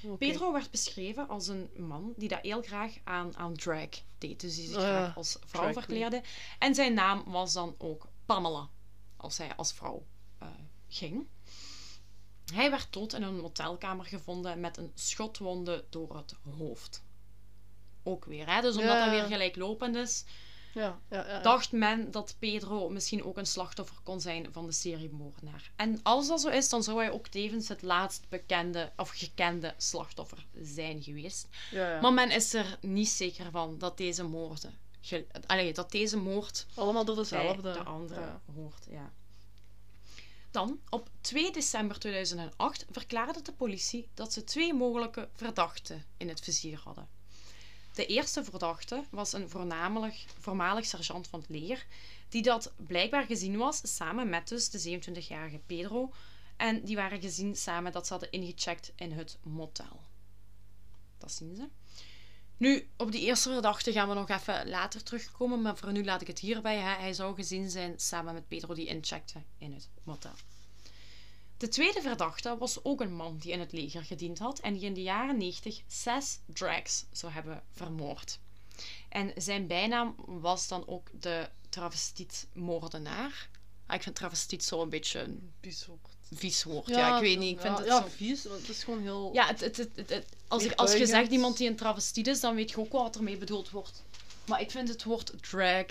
Oké. Pedro werd beschreven als een man die dat heel graag aan, aan drag deed. Dus die zich ja, graag als vrouw verkleedde. En zijn naam was dan ook Pamela, als hij als vrouw eh, ging. Hij werd dood in een motelkamer gevonden met een schotwonde door het hoofd. Ook weer, hè? dus omdat Ja. hij weer gelijklopend is, Ja, ja, ja. dacht men dat Pedro misschien ook een slachtoffer kon zijn van de seriemoordenaar. En als dat zo is, dan zou hij ook tevens het laatst bekende of gekende slachtoffer zijn geweest. Maar men is er niet zeker van dat deze moorden, allee, dat deze moord Allemaal door dezelfde. de andere hoort. Ja. Dan, op 2 december 2008 verklaarde de politie dat ze twee mogelijke verdachten in het vizier hadden. De eerste verdachte was een voornamelijk, voormalig sergeant van het leger, die dat blijkbaar gezien was samen met dus de 27-jarige Pedro. En die waren gezien samen dat ze hadden ingecheckt in het motel. Dat zien ze. Nu, op die eerste verdachte gaan we nog even later terugkomen, maar voor nu laat ik het hierbij. Hij zou gezien zijn samen met Pedro die incheckte in het motel. De tweede verdachte was ook een man die in het leger gediend had en die in de jaren 90 zes drags zou hebben vermoord. En zijn bijnaam was dan ook de travestietmoordenaar. Ah, ik vind travestiet zo een beetje een Bizar. vies woord. Ja, ik weet niet. Ik vind ja, het ja, zo... vies, want het is gewoon heel... Ja, het, het, als, ik, als je zegt iemand die een travestiet is, dan weet je ook wel wat ermee bedoeld wordt. Maar ik vind het woord drag,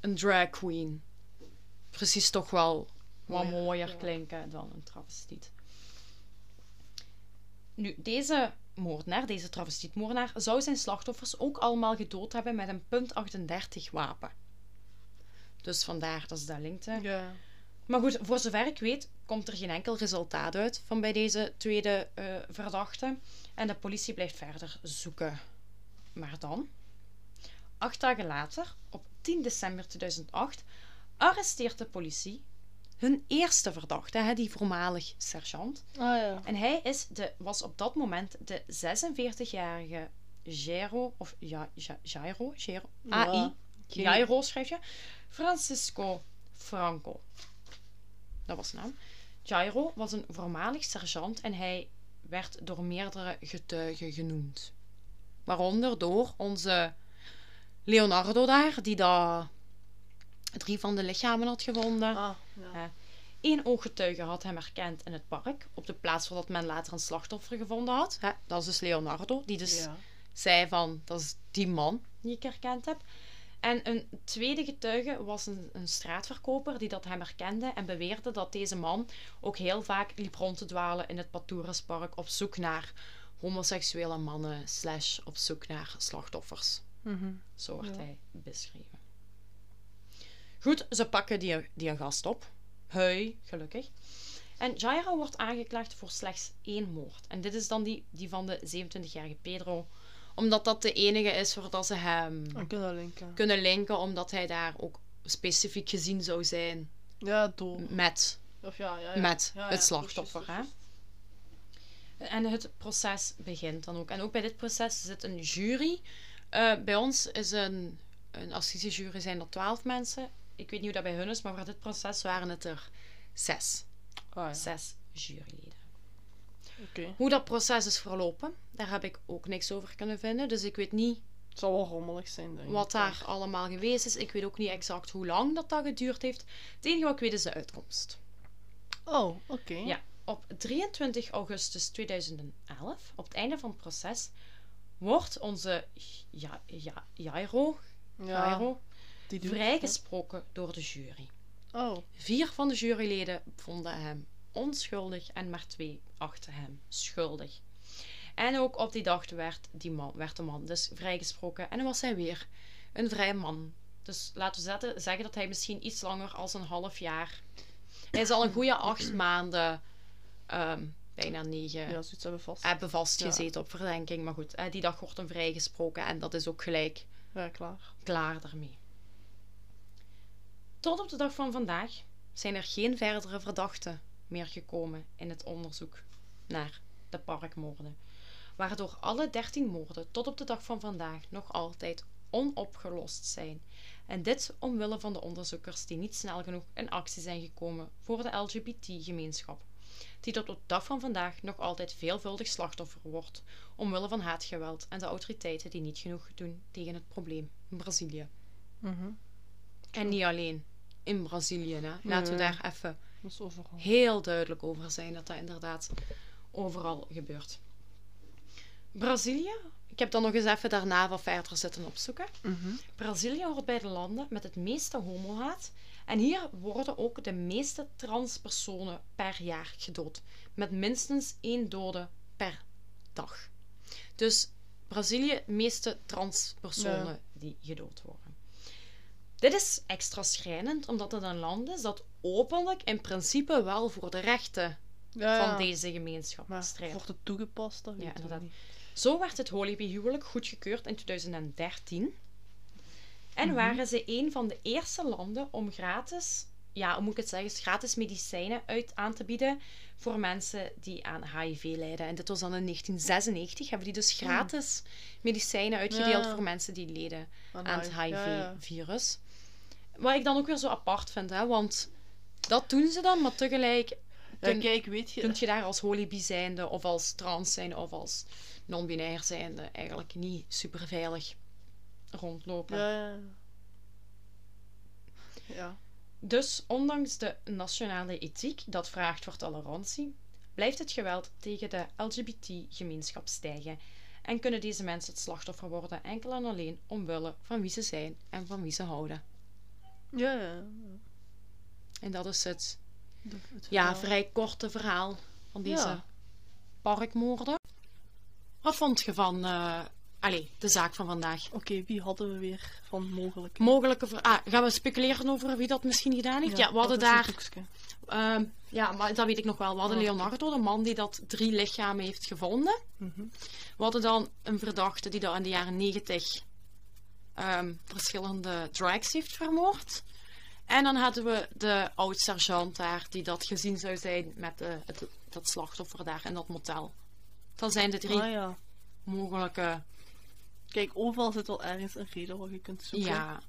een drag queen, precies toch wel wat Mooier, ja. klinken dan een travestiet. Nu, deze moordenaar, deze travestietmoordenaar, zou zijn slachtoffers ook allemaal gedood hebben met een punt 38 wapen. Dus vandaar, dat is dat linkte. Ja. Maar goed, voor zover ik weet, komt er geen enkel resultaat uit van bij deze tweede eh, verdachte. En de politie blijft verder zoeken. Maar dan, acht dagen later, op 10 december 2008, arresteert de politie hun eerste verdachte, hè, die voormalig sergeant. Ah ja. En hij is de, was op dat moment de 46-jarige Jairo, of ja, Ja- Jairo, Jairo, Ja, AI, Jairo schrijf je, Francisco Franco. Dat was zijn naam. Jairo was een voormalig sergeant en hij werd door meerdere getuigen genoemd. Waaronder door onze Leonardo daar, die daar drie van de lichamen had gevonden. Ah, ja. Eén ooggetuige had hem herkend in het park, op de plaats waar dat men later een slachtoffer gevonden had. Hè, dat is dus Leonardo, die dus Ja. zei van, dat is die man die ik herkend heb. En een tweede getuige was een, een straatverkoper die dat hem herkende en beweerde dat deze man ook heel vaak liep rond te dwalen in het Patouraspark op zoek naar homoseksuele mannen slash op zoek naar slachtoffers. Mhm. Zo Ja. hij beschreven. Goed, ze pakken die, die gast op. Hui, gelukkig. En Jairo wordt aangeklaagd voor slechts één moord. En dit is dan die, die van de 27-jarige Pedro. Omdat dat de enige is waar ze hem Dan kunnen linken. kunnen linken. Omdat hij daar ook specifiek gezien zou zijn Ja, dood. met, Of ja, ja, ja. met het slachtoffer. Hè? En het proces begint dan ook. En ook bij dit proces zit een jury. Eh, bij ons is een, een assisejury zijn er twaalf mensen. Ik weet niet hoe dat bij hun is, maar voor dit proces waren het er zes. Ja. Zes juryleden. Hoe dat proces is verlopen, daar heb ik ook niks over kunnen vinden. Dus ik weet niet Het zal wel rommelig zijn, denk ik. wat daar allemaal geweest is. Ik weet ook niet exact hoe lang dat, dat geduurd heeft. Het enige wat ik weet is de uitkomst. Oh, oké. Ja, op 23 augustus 2011, op het einde van het proces, wordt onze ja, ja, Jairo, Ja, Jairo die vrijgesproken door de jury. Oh, Vier van de juryleden vonden hem onschuldig en maar twee achten hem schuldig. En ook op die dag werd, die man, werd de man dus vrijgesproken en dan was hij weer een vrije man. Dus laten we zetten, zeggen dat hij misschien iets langer als een half jaar. Hij is al een goede acht maanden, ehm, bijna negen, ja, zoiets hebben vast. hebben vastgezeten op verdenking. Maar goed, eh, die dag wordt hem vrijgesproken en dat is ook gelijk Ja, klaar. klaar daarmee. Tot op de dag van vandaag zijn er geen verdere verdachten meer gekomen in het onderzoek naar de parkmoorden, waardoor alle 13 moorden tot op de dag van vandaag nog altijd onopgelost zijn. En dit omwille van de onderzoekers die niet snel genoeg in actie zijn gekomen voor de LGBT-gemeenschap, die tot op de dag van vandaag nog altijd veelvuldig slachtoffer wordt omwille van haatgeweld en de autoriteiten die niet genoeg doen tegen het probleem in Brazilië. Mhm. En niet alleen in Brazilië. Hè. Laten we daar even heel duidelijk over zijn dat dat inderdaad overal gebeurt. Brazilië, ik heb dan nog eens even daarna wat verder zitten opzoeken. Mhm. Brazilië hoort bij de landen met het meeste homohaat. En hier worden ook de meeste transpersonen per jaar gedood. Met minstens één dode per dag. Dus Brazilië, de meeste transpersonen die gedood worden. Dit is extra schrijnend, omdat het een land is dat openlijk in principe wel voor de rechten Ja, van deze gemeenschap Maar strijdt. wordt het toegepast? Dat Ja, inderdaad. Zo werd het Holyby-huwelijk goedgekeurd in 2013. En Mhm. waren ze een van de eerste landen om gratis, ja, hoe moet ik het zeggen, gratis medicijnen uit aan te bieden voor mensen die aan HIV lijden. En dit was dan in 1996, hebben die dus gratis medicijnen uitgedeeld Ja. voor mensen die leden Aan aan het. HIV-virus. Wat ik dan ook weer zo apart vind, hè, want dat doen ze dan, maar tegelijk Ja, kun- kijk, weet je... kun je daar als holibi zijnde of als trans zijn of als non-binair zijnde eigenlijk niet super veilig rondlopen. Ja, ja. Ja. Dus ondanks de nationale ethiek dat vraagt voor tolerantie, blijft het geweld tegen de LGBT-gemeenschap stijgen en kunnen deze mensen het slachtoffer worden enkel en alleen omwille van wie ze zijn en van wie ze houden. Ja, ja. En dat is het De- het ja, vrij korte verhaal van deze Ja. parkmoorden. Wat vond je van eh, allee, de zaak van vandaag? Oké, wie hadden we weer van mogelijk? Mogelijke ver- ah, gaan we speculeren over wie dat misschien gedaan heeft? Ja, we hadden daar. ehm, ja, maar dat weet ik nog wel. We hadden Oh. Leonardo, de man die dat drie lichamen heeft gevonden. Mhm. We hadden dan een verdachte die dat in de jaren negentig ehm, verschillende drags heeft vermoord. En dan hadden we de oud-sergeant daar, die dat gezien zou zijn met de, het, dat slachtoffer daar in dat motel. Dat zijn de drie Ah ja. mogelijke. Kijk, overal zit wel ergens een reden waar je kunt zoeken. Ja,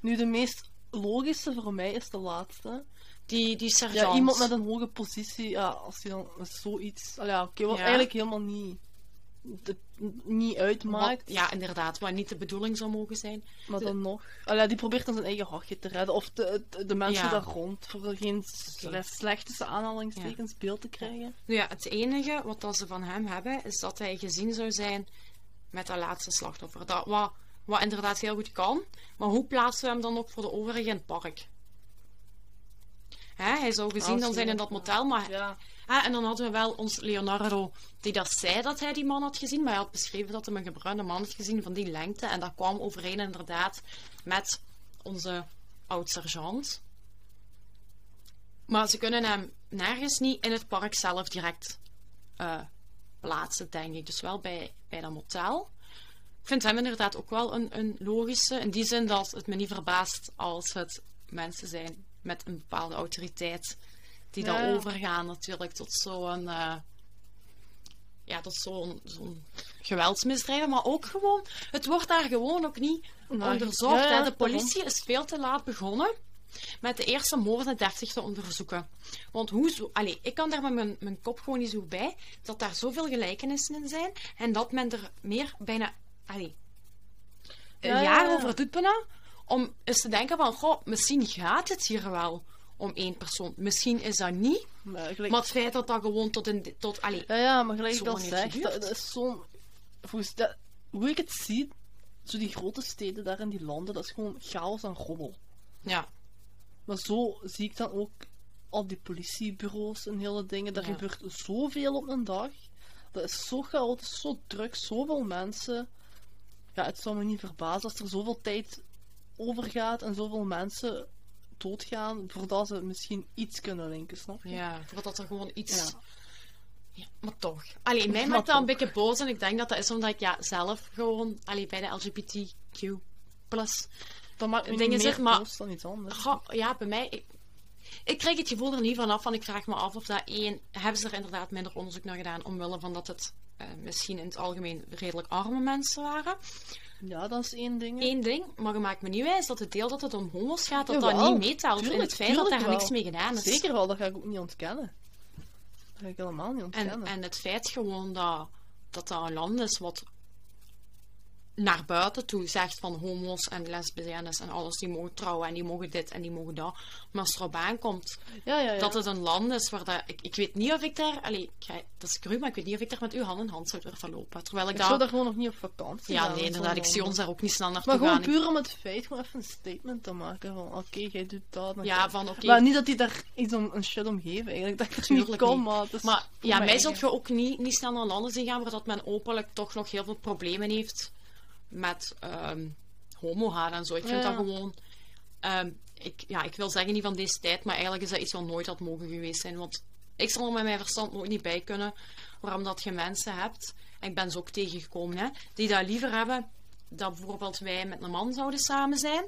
Nu, de meest logische voor mij is de laatste. die, die sergeant. Ja, iemand met een hoge positie, ja, als je dan zoiets... Allee, ja, oké, wat Ja. eigenlijk helemaal niet, niet Wat- uitmaakt, ja, inderdaad, wat niet de bedoeling zou mogen zijn. maar dan nog... Allee, die probeert dan zijn eigen hachje te redden, of de, de, de mensen Ja. daar rond, voor geen sle- slecht tussen aanhalingstekens beeld te krijgen. Nu ja, het enige wat dat ze van hem hebben, is dat hij gezien zou zijn met dat laatste slachtoffer. Dat, wat, wat inderdaad heel goed kan. Maar hoe plaatsen we hem dan ook voor de overigen in het park? Hè, hij zou gezien dan zijn in dat motel, maar... Ja, hè, en dan hadden we wel ons Leonardo, die dat zei dat hij die man had gezien. Maar hij had beschreven dat hij een gebruinde man had gezien van die lengte. En dat kwam overeen inderdaad met onze oud-sergeant. Maar ze kunnen hem nergens niet in het park zelf direct eh, plaatsen, denk ik. Dus wel bij, bij dat motel. Ik vind hem inderdaad ook wel een, een logische. In die zin dat het me niet verbaast als het mensen zijn met een bepaalde autoriteit. Die Ja, dan overgaan natuurlijk tot zo'n... eh, ja, tot zo'n zo'n geweldsmisdrijven. Maar ook gewoon... Het wordt daar gewoon ook niet onderzocht. ja, de politie is veel te laat begonnen met de eerste moorden deftig te onderzoeken. Want hoe zo... Allee, ik kan daar met mijn, mijn kop gewoon niet zo bij dat daar zoveel gelijkenissen in zijn en dat men er meer bijna... Allee, een Ja, ja, jaar ja. over doet bijna, om eens te denken van, goh, misschien gaat het hier wel om één persoon. Misschien is dat niet, Maar gelijk- maar het feit dat dat gewoon tot een... Tot, allee, Ja, ja, maar gelijk Zo ik al lang heeft zeg, geduurd. dat, dat is zo'n... Volgens dat, hoe ik het zie, zo die grote steden daar in die landen, dat is gewoon chaos en rommel. ja, Maar zo zie ik dan ook al die politiebureaus en hele dingen. Daar Ja. gebeurt zoveel op een dag. Dat is zo chaotisch, zo druk, zoveel mensen. Ja, het zou me niet verbazen als er zoveel tijd overgaat en zoveel mensen doodgaan voordat ze misschien iets kunnen linken, snap je? ja, voordat er gewoon iets... Ja. Ja, maar toch. Allee, mij maakt dat een beetje boos en ik denk dat dat is omdat ik ja, zelf gewoon allee, bij de LGBTQ plus. Dingen zeg maar- boos dan iets anders. Goh, ja, bij mij. Ik, ik krijg het gevoel er niet vanaf van. Ik vraag me af of dat één. Hebben ze er inderdaad minder onderzoek naar gedaan omwille van dat het misschien in het algemeen redelijk arme mensen waren? Ja, dat is één ding. Eén ding, maar je maakt me niet wijs dat het deel dat het om homo's gaat, dat Jawel, dat niet meetelt in tuurlijk, het feit dat daar niks wel. mee gedaan is. Zeker wel, dat ga ik ook niet ontkennen. Dat ga ik helemaal niet ontkennen. En, en het feit gewoon dat, dat dat een land is wat naar buiten toe zegt van homo's en lesbiennes en alles, die mogen trouwen en die mogen dit en die mogen dat. Maar als het erop aankomt ja, ja, ja. dat het een land is waar dat... Ik, ik weet niet of ik daar... Allee, ik dat is cru, maar ik weet niet of ik daar met uw hand in hand zou durven lopen. Terwijl ik, Ik daar... zou daar gewoon nog niet op vakantie Ja, gaan, nee, inderdaad. Ik zie ons daar ook niet snel naartoe Maar gewoon gaan. puur om het feit gewoon even een statement te maken van oké, jij doet dat. Ja, van oké. Maar niet dat die daar iets om een shit om geven eigenlijk. Dat ik het niet Tuurlijk niet. maar is ja, mij zult je ook niet, niet snel naar landen zien gaan waar dat men openlijk toch nog heel veel problemen heeft met ehm homohaat en zo. Ik vind Ja. dat gewoon... ehm, ik, ja, ik wil zeggen niet van deze tijd, maar eigenlijk is dat iets wat nooit had mogen geweest zijn. Want ik zal er met mijn verstand nooit niet bij kunnen waarom dat je mensen hebt, en ik ben ze ook tegengekomen, hè, die dat liever hebben dat bijvoorbeeld wij met een man zouden samen zijn,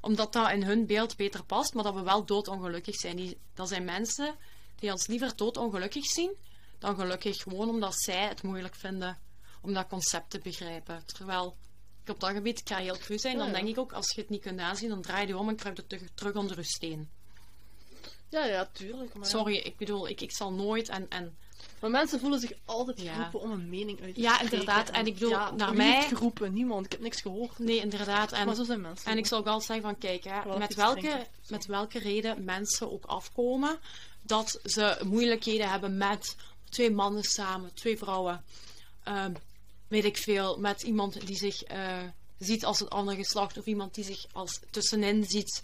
omdat dat in hun beeld beter past, maar dat we wel doodongelukkig zijn. Die, dat zijn mensen die ons liever doodongelukkig zien dan gelukkig, gewoon omdat zij het moeilijk vinden om dat concept te begrijpen. Terwijl op dat gebied, ga heel cru zijn, dan denk ik ook, als je het niet kunt aanzien, dan draai je om en kruip je terug, terug onder je steen. Ja, ja, tuurlijk. Maar. Sorry, ik bedoel, ik, ik zal nooit en... en maar mensen voelen zich altijd Ja. geroepen om een mening uit te Ja, spreken. inderdaad. En ik bedoel, ja, naar mij- heeft geroepen? Niemand. Ik heb niks gehoord. nee, inderdaad. En, maar zo zijn mensen. En ik zal ook altijd zeggen van, kijk, hè, Wel met, welke, drinken, met welke reden mensen ook afkomen dat ze moeilijkheden hebben met twee mannen samen, twee vrouwen, ehm, weet ik veel, met iemand die zich eh, ziet als het andere geslacht of iemand die zich als tussenin ziet.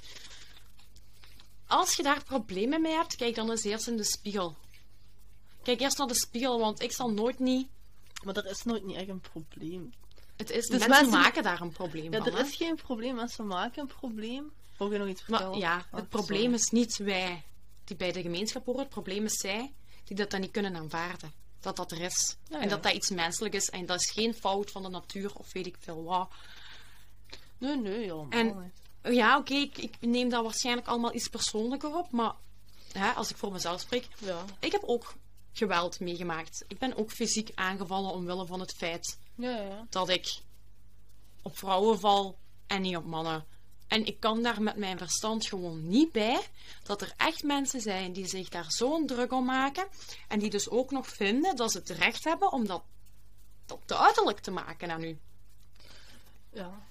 Als je daar problemen mee hebt, kijk dan eens eerst in de spiegel. Kijk eerst naar de spiegel, want ik zal nooit niet... Maar er is nooit niet echt een probleem. Het is, Dus mensen, mensen- maken daar een probleem Ja, van. er hè. is geen probleem. Mensen maken een probleem. Wil je nog iets Maar vertellen? ja, Ah, het probleem sorry. is niet wij die bij de gemeenschap horen. Het probleem is zij die dat dan niet kunnen aanvaarden. Dat dat er is. Ja, En dat dat iets menselijk is. En dat is geen fout van de natuur of weet ik veel wat. Nee, nee, helemaal En-. Ja, oké, ik, ik neem dat waarschijnlijk allemaal iets persoonlijker op. Maar hè, als ik voor mezelf spreek, Ja. ik heb ook geweld meegemaakt. Ik ben ook fysiek aangevallen omwille van het feit Ja, ja, ja. dat ik op vrouwen val en niet op mannen. En ik kan daar met mijn verstand gewoon niet bij dat er echt mensen zijn die zich daar zo'n druk om maken en die dus ook nog vinden dat ze het recht hebben om dat, dat duidelijk te maken aan u. Ja.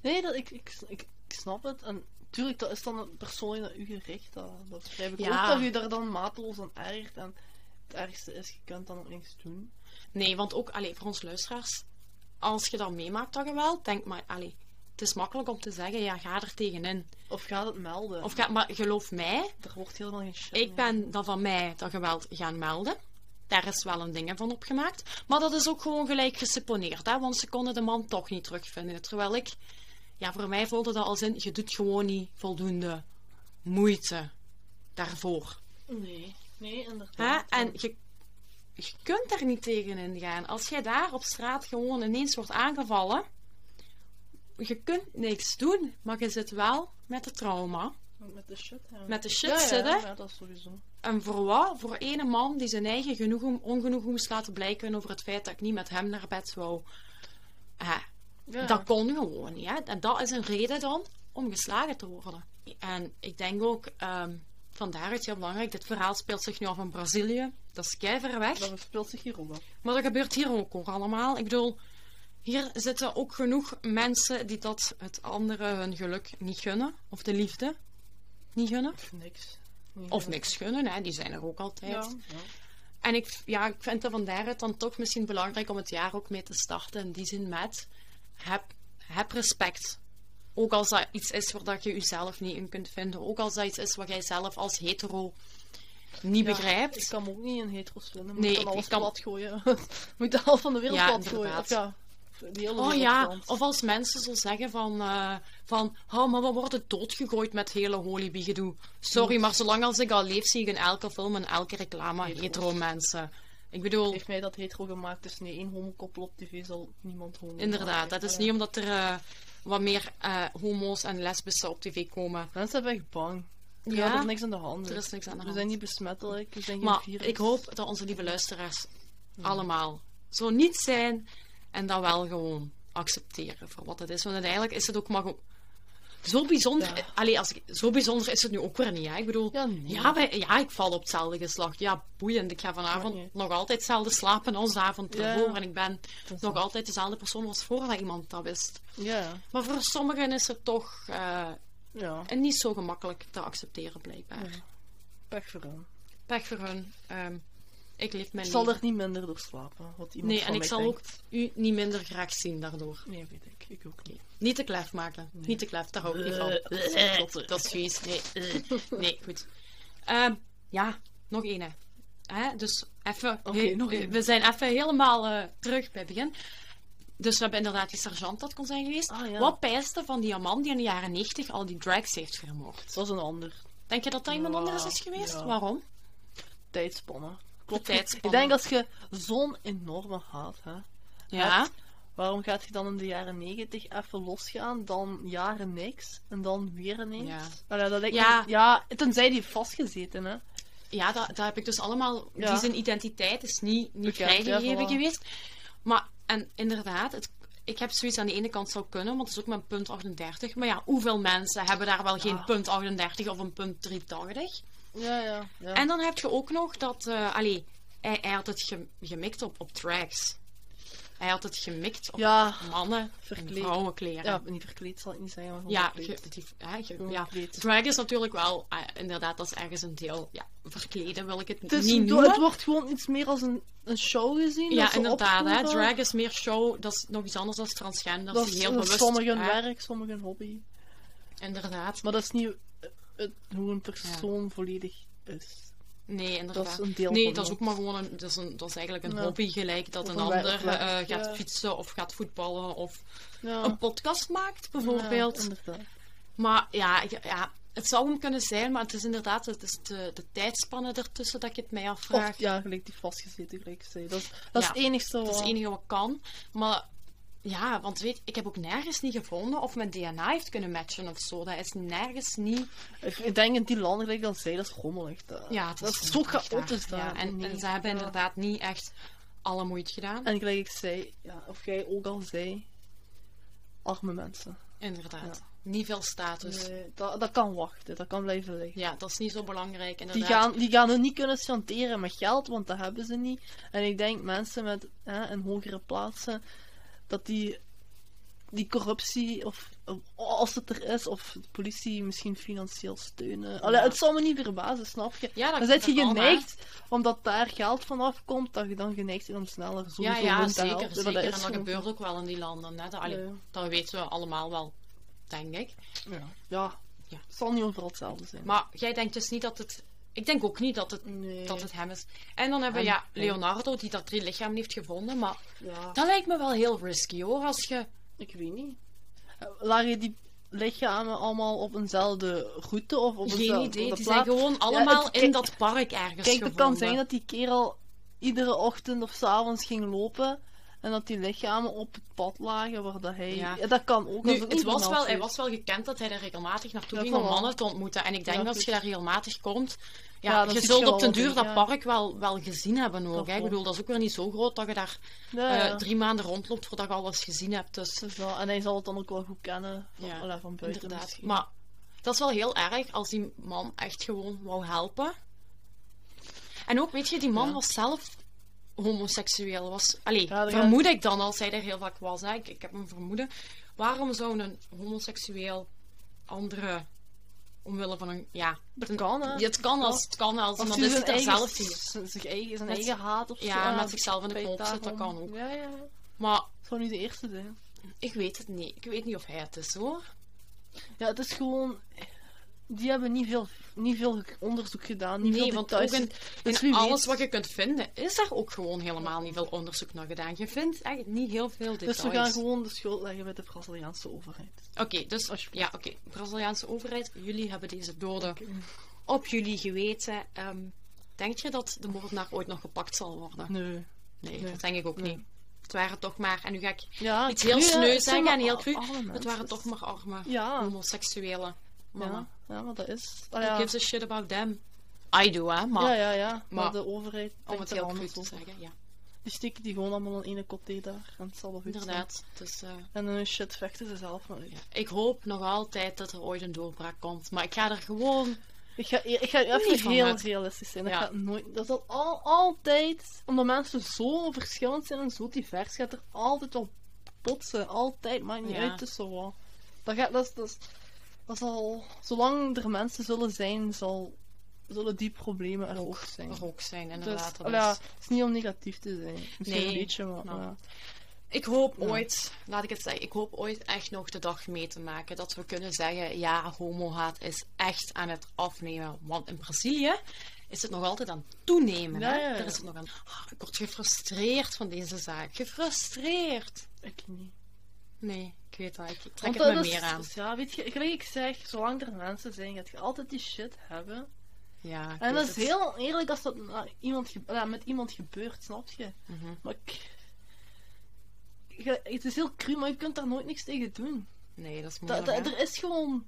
Nee, dat, ik, ik, ik, ik snap het. En tuurlijk, dat is dan een persoon naar u gericht. Dat, dat begrijp ik Ja. ook, dat u daar dan mateloos aan ergert. En het ergste is, je kunt dan ook niks doen. Nee, want ook allee, voor ons luisteraars, als je dat meemaakt, dat geweld, denk maar, allee, het is makkelijk om te zeggen, ja, ga er tegenin. Of gaat het melden. Of ga, maar geloof mij, er wordt helemaal geen shit Ik ben dan van mij dat geweld gaan melden. Daar is wel een ding van opgemaakt. Maar dat is ook gewoon gelijk geseponeerd, hè? want ze konden de man toch niet terugvinden. Terwijl ik, ja, voor mij voelde dat als in, je doet gewoon niet voldoende moeite daarvoor. Nee, nee, Hè? inderdaad. En je, je kunt daar niet tegen ingaan. Als jij daar op straat gewoon ineens wordt aangevallen, je kunt niks doen, maar je zit wel met het trauma. Met de shit, hè. Met de shit ja, zitten. Ja, dat sowieso. En voor wat? Voor ene man die zijn eigen genoegen, ongenoegen moest laten blijken over het feit dat ik niet met hem naar bed wou. Ja. Dat kon gewoon niet. Hè? En dat is een reden dan om geslagen te worden. En ik denk ook, ehm van daaruit heel belangrijk, dit verhaal speelt zich nu af in Brazilië. Dat is kei ver weg. Dat speelt zich hier ook af. Maar dat gebeurt hier ook, ook allemaal. Ik bedoel, hier zitten ook genoeg mensen die dat het andere hun geluk niet gunnen. Of de liefde niet gunnen. Of niks. Of niks gunnen, hè? die zijn er ook altijd. Ja, ja. En ik, ja, ik vind het van daaruit dan toch misschien belangrijk om het jaar ook mee te starten. In die zin met, heb, heb respect. Ook als dat iets is waar dat je jezelf niet in kunt vinden. Ook als dat iets is wat jij zelf als hetero niet Ja, begrijpt. Ik kan me ook niet in hetero's vinden. Nee, ik dan alles ik kan- plat gooien. Moet de helft van de wereld Ja, plat gooien. Of ja, Oh ja, of als mensen zo zeggen van, eh, van oh, maar we worden doodgegooid met hele holybegedoe. Sorry, maar zolang als ik al leef, zie ik in elke film en elke reclame Hetero's. hetero mensen. Ik bedoel, Heeft mij dat hetero gemaakt, dus nee, één homokoppel op tv zal niemand homo inderdaad, maken. dat is niet omdat er eh, wat meer eh, homo's en lesbische op tv komen. Mensen zijn echt bang. Ja, Ja, er is niks aan de hand. er is niks aan de We hand. zijn niet besmettelijk, we zijn geen Maar virus. ik hoop dat onze lieve luisteraars allemaal zo niet zijn en dat wel gewoon accepteren voor wat het is. Want uiteindelijk is het ook maar. Zo bijzonder, Ja. allee, als ik, zo bijzonder is het nu ook weer niet. Hè? Ik bedoel, Ja, nee. ja, wij- ja, ik val op hetzelfde geslacht. Ja, boeiend. Ik ga vanavond nog altijd hetzelfde slapen als de avond ervoor. En ik ben nog altijd dezelfde persoon als voordat iemand dat wist. Ja, Maar voor sommigen is het toch eh, ja. niet zo gemakkelijk te accepteren, blijkbaar. Ja. Pech voor hen. Pech voor hun. Ehm, ik leef mijn Ik zal er niet minder door slapen. Wat iemand Nee, en ik zal denkt. ook u niet minder graag zien daardoor. Nee, weet ik. Ik ook niet. Niet te klef maken. Niet te klef, daar hou ik niet van. Eh, Dat, dat is vies. Nee, eh, nee goed. Ehm, ja, nog één. hè. Hè? Dus even... Nog eh, één. We zijn even helemaal eh, terug bij het begin. Dus we hebben inderdaad die sergeant dat kon zijn geweest. Ah, ja. Wat pijste van die man die in de jaren 90 al die drags heeft vermoord? Dat is een ander. Denk je dat dat iemand anders is geweest? ja. Waarom? Tijdspannen. Klopt. tijdspannen. Ik denk als je zo'n enorme haat hebt, Ja. hebt, waarom gaat je dan in de jaren 90 even losgaan, dan jaren niks en dan weer ineens? Ja. Allee, dat lijkt Ja. me- ja, tenzij die gezeten hè. Ja, dat, dat heb ik dus allemaal. Ja. Die zijn identiteit is niet, niet Bekend, ja, vrijgegeven voilà. geweest. Maar, en inderdaad, het, ik heb zoiets aan de ene kant zou kunnen, want het is ook mijn punt 38. Maar ja, hoeveel mensen hebben daar wel geen Ja. punt 38 of een punt 380? Ja, ja. ja. En dan heb je ook nog dat. eh allee, hij, hij had het gem- gemikt op, op tracks. Hij had het gemikt op ja, mannen en verkleed. vrouwenkleren. Ja, niet verkleed zal ik niet zeggen, maar Ja, verkleed. ge- die, hè, ge- Gewoon ja. drag is natuurlijk wel, eh, inderdaad, dat is ergens een deel. Ja, verkleden wil ik het Het, niet het noemen. wordt gewoon iets meer als een, een show gezien. Ja, inderdaad. Hè. Drag is meer show. Dat is nog iets anders dan transgender. Dat is heel bewust. sommigen hè. werk, sommigen hobby. Inderdaad. Maar dat is niet eh, het, hoe een persoon volledig is. Nee, inderdaad. Dat is een deel nee, dat is ook maar gewoon een, dat is, een, dat is eigenlijk een Ja. hobby gelijk dat Of een ander werk, eh, gaat ja. fietsen of gaat voetballen of Ja. een podcast maakt bijvoorbeeld. Maar ja, ja, het zou hem kunnen zijn, maar het is inderdaad het is de, de tijdspanne ertussen dat ik het mij afvraag. Of, ja, gelijk die vastgezeten, gelijk zei. Dat is, dat het enigste Dat wat... is het enige wat kan. Maar ja, want weet ik heb ook nergens niet gevonden of mijn DNA heeft kunnen matchen of zo. Dat is nergens niet. Ik, denk in die landen, gelijk al zei, dat is rommelig. Dat, Ja, het dat is zo daar. chaotisch daar. Ja, en, Nee, en ze hebben ja. inderdaad niet echt alle moeite gedaan. En gelijk ik zei, ja, of jij ook al zei, arme mensen. Inderdaad. Niet veel status. Nee, dat, dat kan wachten, dat kan blijven liggen. Ja, dat is niet zo belangrijk. Die Inderdaad. gaan, die gaan hun niet kunnen chanteren met geld, want dat hebben ze niet. En ik denk mensen met hè, in hogere plaatsen, dat die, die corruptie, of, of als het er is, of de politie misschien financieel steunen. Allee, Ja. het zal me niet verbazen, snap je? Ja, dat, Dan zit je geneigd, omdat daar geld vanaf komt, dat je dan geneigd bent om sneller sowieso Ja, ja, te zeker. zeker. dat En dat gewoon- gebeurt ook wel in die landen. Hè. Dat, allee, Ja. dat weten we allemaal wel, denk ik. Ja, ja. Ja. het zal niet overal hetzelfde zijn. Maar jij denkt dus niet dat het... Ik denk ook niet dat het, nee. dat het hem is. En dan hebben we ja, Leonardo, die dat drie lichamen heeft gevonden. Maar ja. dat lijkt me wel heel risky, hoor. Als je... Ik weet niet. Eh, Laat je die lichamen allemaal op eenzelfde route of op Geen eenzelfde idee, op de die plaats? zijn gewoon allemaal het- in dat park ergens Kijk, het gevonden. kan zijn dat die kerel iedere ochtend of 's avonds ging lopen en dat die lichamen op het pad lagen waar dat hij... Ja. Ja, dat kan ook. Nu, het was wel, hij was wel gekend dat hij er regelmatig naartoe ging om mannen te ontmoeten. En ik denk Ja, dat als je daar regelmatig komt, ja, je zult op den duur dat park wel, wel gezien hebben ook. Hè. Ik bedoel, dat is ook weer niet zo groot dat je daar eh, drie maanden rondloopt voordat je alles gezien hebt. Dus en hij zal het dan ook wel goed kennen van, Ja, van buiten inderdaad. misschien. Maar dat is wel heel erg als die man echt gewoon wou helpen. En ook, weet je, die man Ja. was zelf homoseksueel. Was, allee, Ja, vermoed ik dan als hij er heel vaak was. Hè. Ik, ik heb een vermoeden. Waarom zou een homoseksueel andere omwille van een... Ja, Dat kan, hè. Ja, het kan als het kan als iemand is zijn die er eigen, zelf eigen, zijn Met- eigen haat of zo. Ja, met zichzelf in de knop zit, dat kan ook. Ja, ja. Maar Het zou niet de eerste zijn. ik weet het niet. Ik weet niet of hij het is hoor. Ja, het is gewoon... Die hebben niet veel, niet veel onderzoek gedaan. Niet Nee, veel want ook in, Dus in alles weet- wat je kunt vinden, is daar ook gewoon helemaal niet veel onderzoek naar gedaan. Je vindt echt niet heel veel details. Dus we gaan gewoon de schuld leggen bij de Braziliaanse overheid. Oké, dus ja, oké. Braziliaanse overheid, jullie hebben deze doden op jullie geweten. Ehm, denk je dat de moordenaar ooit nog gepakt zal worden? Nee. Nee, Nee. dat denk ik ook Nee. niet. Het waren toch maar, en nu ga ik Ja, iets heel sneu zijn zeggen en heel cru. Het waren toch maar arme Ja. homoseksuele mannen. Ja, ja, maar dat is... Ah, Who ja. gives a shit about them? I do, hè, maar ja, ja, ja. Maar, maar- de overheid om het heel anders te zeggen, ja. Die steken die gewoon allemaal in ene coté daar. En het zal wel goed zijn. Inderdaad. Dus, eh, En hun shit vechten ze zelf maar uit. ja. Ik hoop nog altijd dat er ooit een doorbraak komt. Maar ik ga er gewoon... Ik ga, ik ga even heel uit. realistisch zijn. Dat Ja. gaat nooit... Dat zal al, altijd... Omdat mensen zo verschillend zijn en zo divers, gaat er altijd wel botsen. Altijd. Maakt niet Ja. uit, wat. Dat gaat... Dat. Dat is dat zal... Zolang er mensen zullen zijn, zal, zullen die problemen er ook zijn. er ook zijn, Dus, inderdaad. ja, het is niet om negatief te zijn. Misschien Nee. een beetje, maar... Nou. ja. Ik hoop Ja. ooit, laat ik het zeggen, ik hoop ooit echt nog de dag mee te maken dat we kunnen zeggen, ja, homohaat is echt aan het afnemen. Want in Brazilië is het nog altijd aan het toenemen. Ja, hè? Er is het nog aan... Ah, ik word gefrustreerd van deze zaak. Gefrustreerd. Ik niet. Nee, ik weet dat. Ik trek Want het me is- meer aan. Ja, weet je, gelijk ik zeg, zolang er mensen zijn, gaat je altijd die shit hebben. Ja, En dat is het. heel eerlijk als dat na iemand met iemand gebeurt, snap je? Mhm. Maar ik... Je- Het is heel cru, maar je kunt daar nooit niks tegen doen. Nee, dat is moeilijk. da- er is gewoon...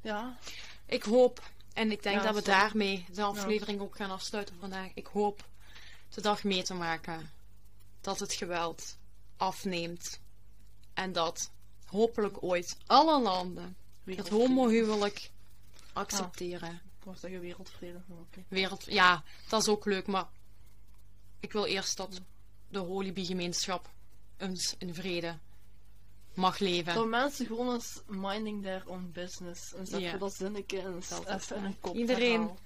Ja, Ik hoop, en ik denk Ja, dat we sorry. daarmee de aflevering ook gaan afsluiten vandaag. Ik hoop de dag mee te maken dat het geweld afneemt. En dat hopelijk ooit alle landen het wereldvrede. homohuwelijk accepteren. Ik wou zeggen wereldvrede, maar oké. Wereld, ja, dat is ook leuk, maar ik wil eerst dat de Holibi-gemeenschap eens in vrede mag leven. Dat mensen gewoon eens minding their own business. En zetten Ja. dat zinnetje en Dat even in een kop Iedereen verhaal.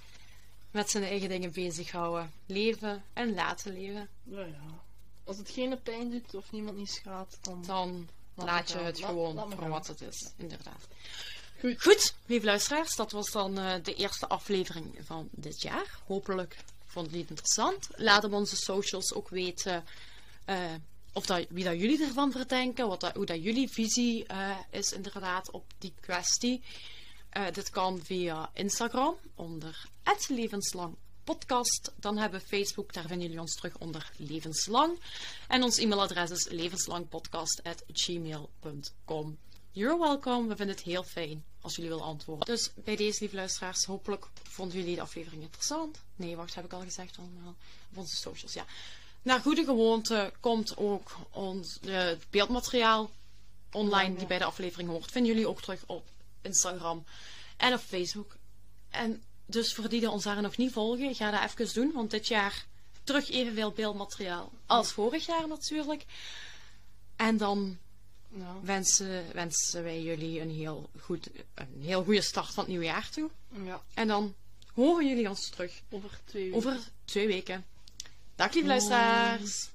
Met zijn eigen dingen bezighouden. Leven en laten leven. Ja, ja. Als het geen pijn doet of niemand niet schaadt, dan... dan Laat je het gewoon laat voor wat het is, inderdaad. Goed. Goed, lieve luisteraars, dat was dan eh, de eerste aflevering van dit jaar. Hopelijk vonden jullie het interessant. Laat op onze socials ook weten eh, of dat, wie dat jullie ervan verdenken, wat dat, hoe dat jullie visie eh, is inderdaad op die kwestie. Dit kan via Instagram onder levenslang podcast. Dan hebben we Facebook, daar vinden jullie ons terug onder levenslang. En ons e-mailadres is levenslangpodcast.gmail.com. You're welcome. We vinden het heel fijn als jullie willen antwoorden. Dus bij deze, lieve luisteraars, hopelijk vonden jullie de aflevering interessant. Nee, wacht, heb ik al gezegd allemaal. Op onze socials, ja. Naar goede gewoonte komt ook ons eh, beeldmateriaal online die bij de aflevering hoort. Vinden jullie ook terug op Instagram en op Facebook. En dus voor die die ons daar nog niet volgen, ga dat even doen. Want dit jaar terug evenveel beeldmateriaal als vorig jaar natuurlijk. En dan Ja. wensen, wensen wij jullie een heel, goed, een heel goede start van het nieuwe jaar toe. ja, En dan horen jullie ons terug over twee weken. over twee weken. Dag lieve luisteraars!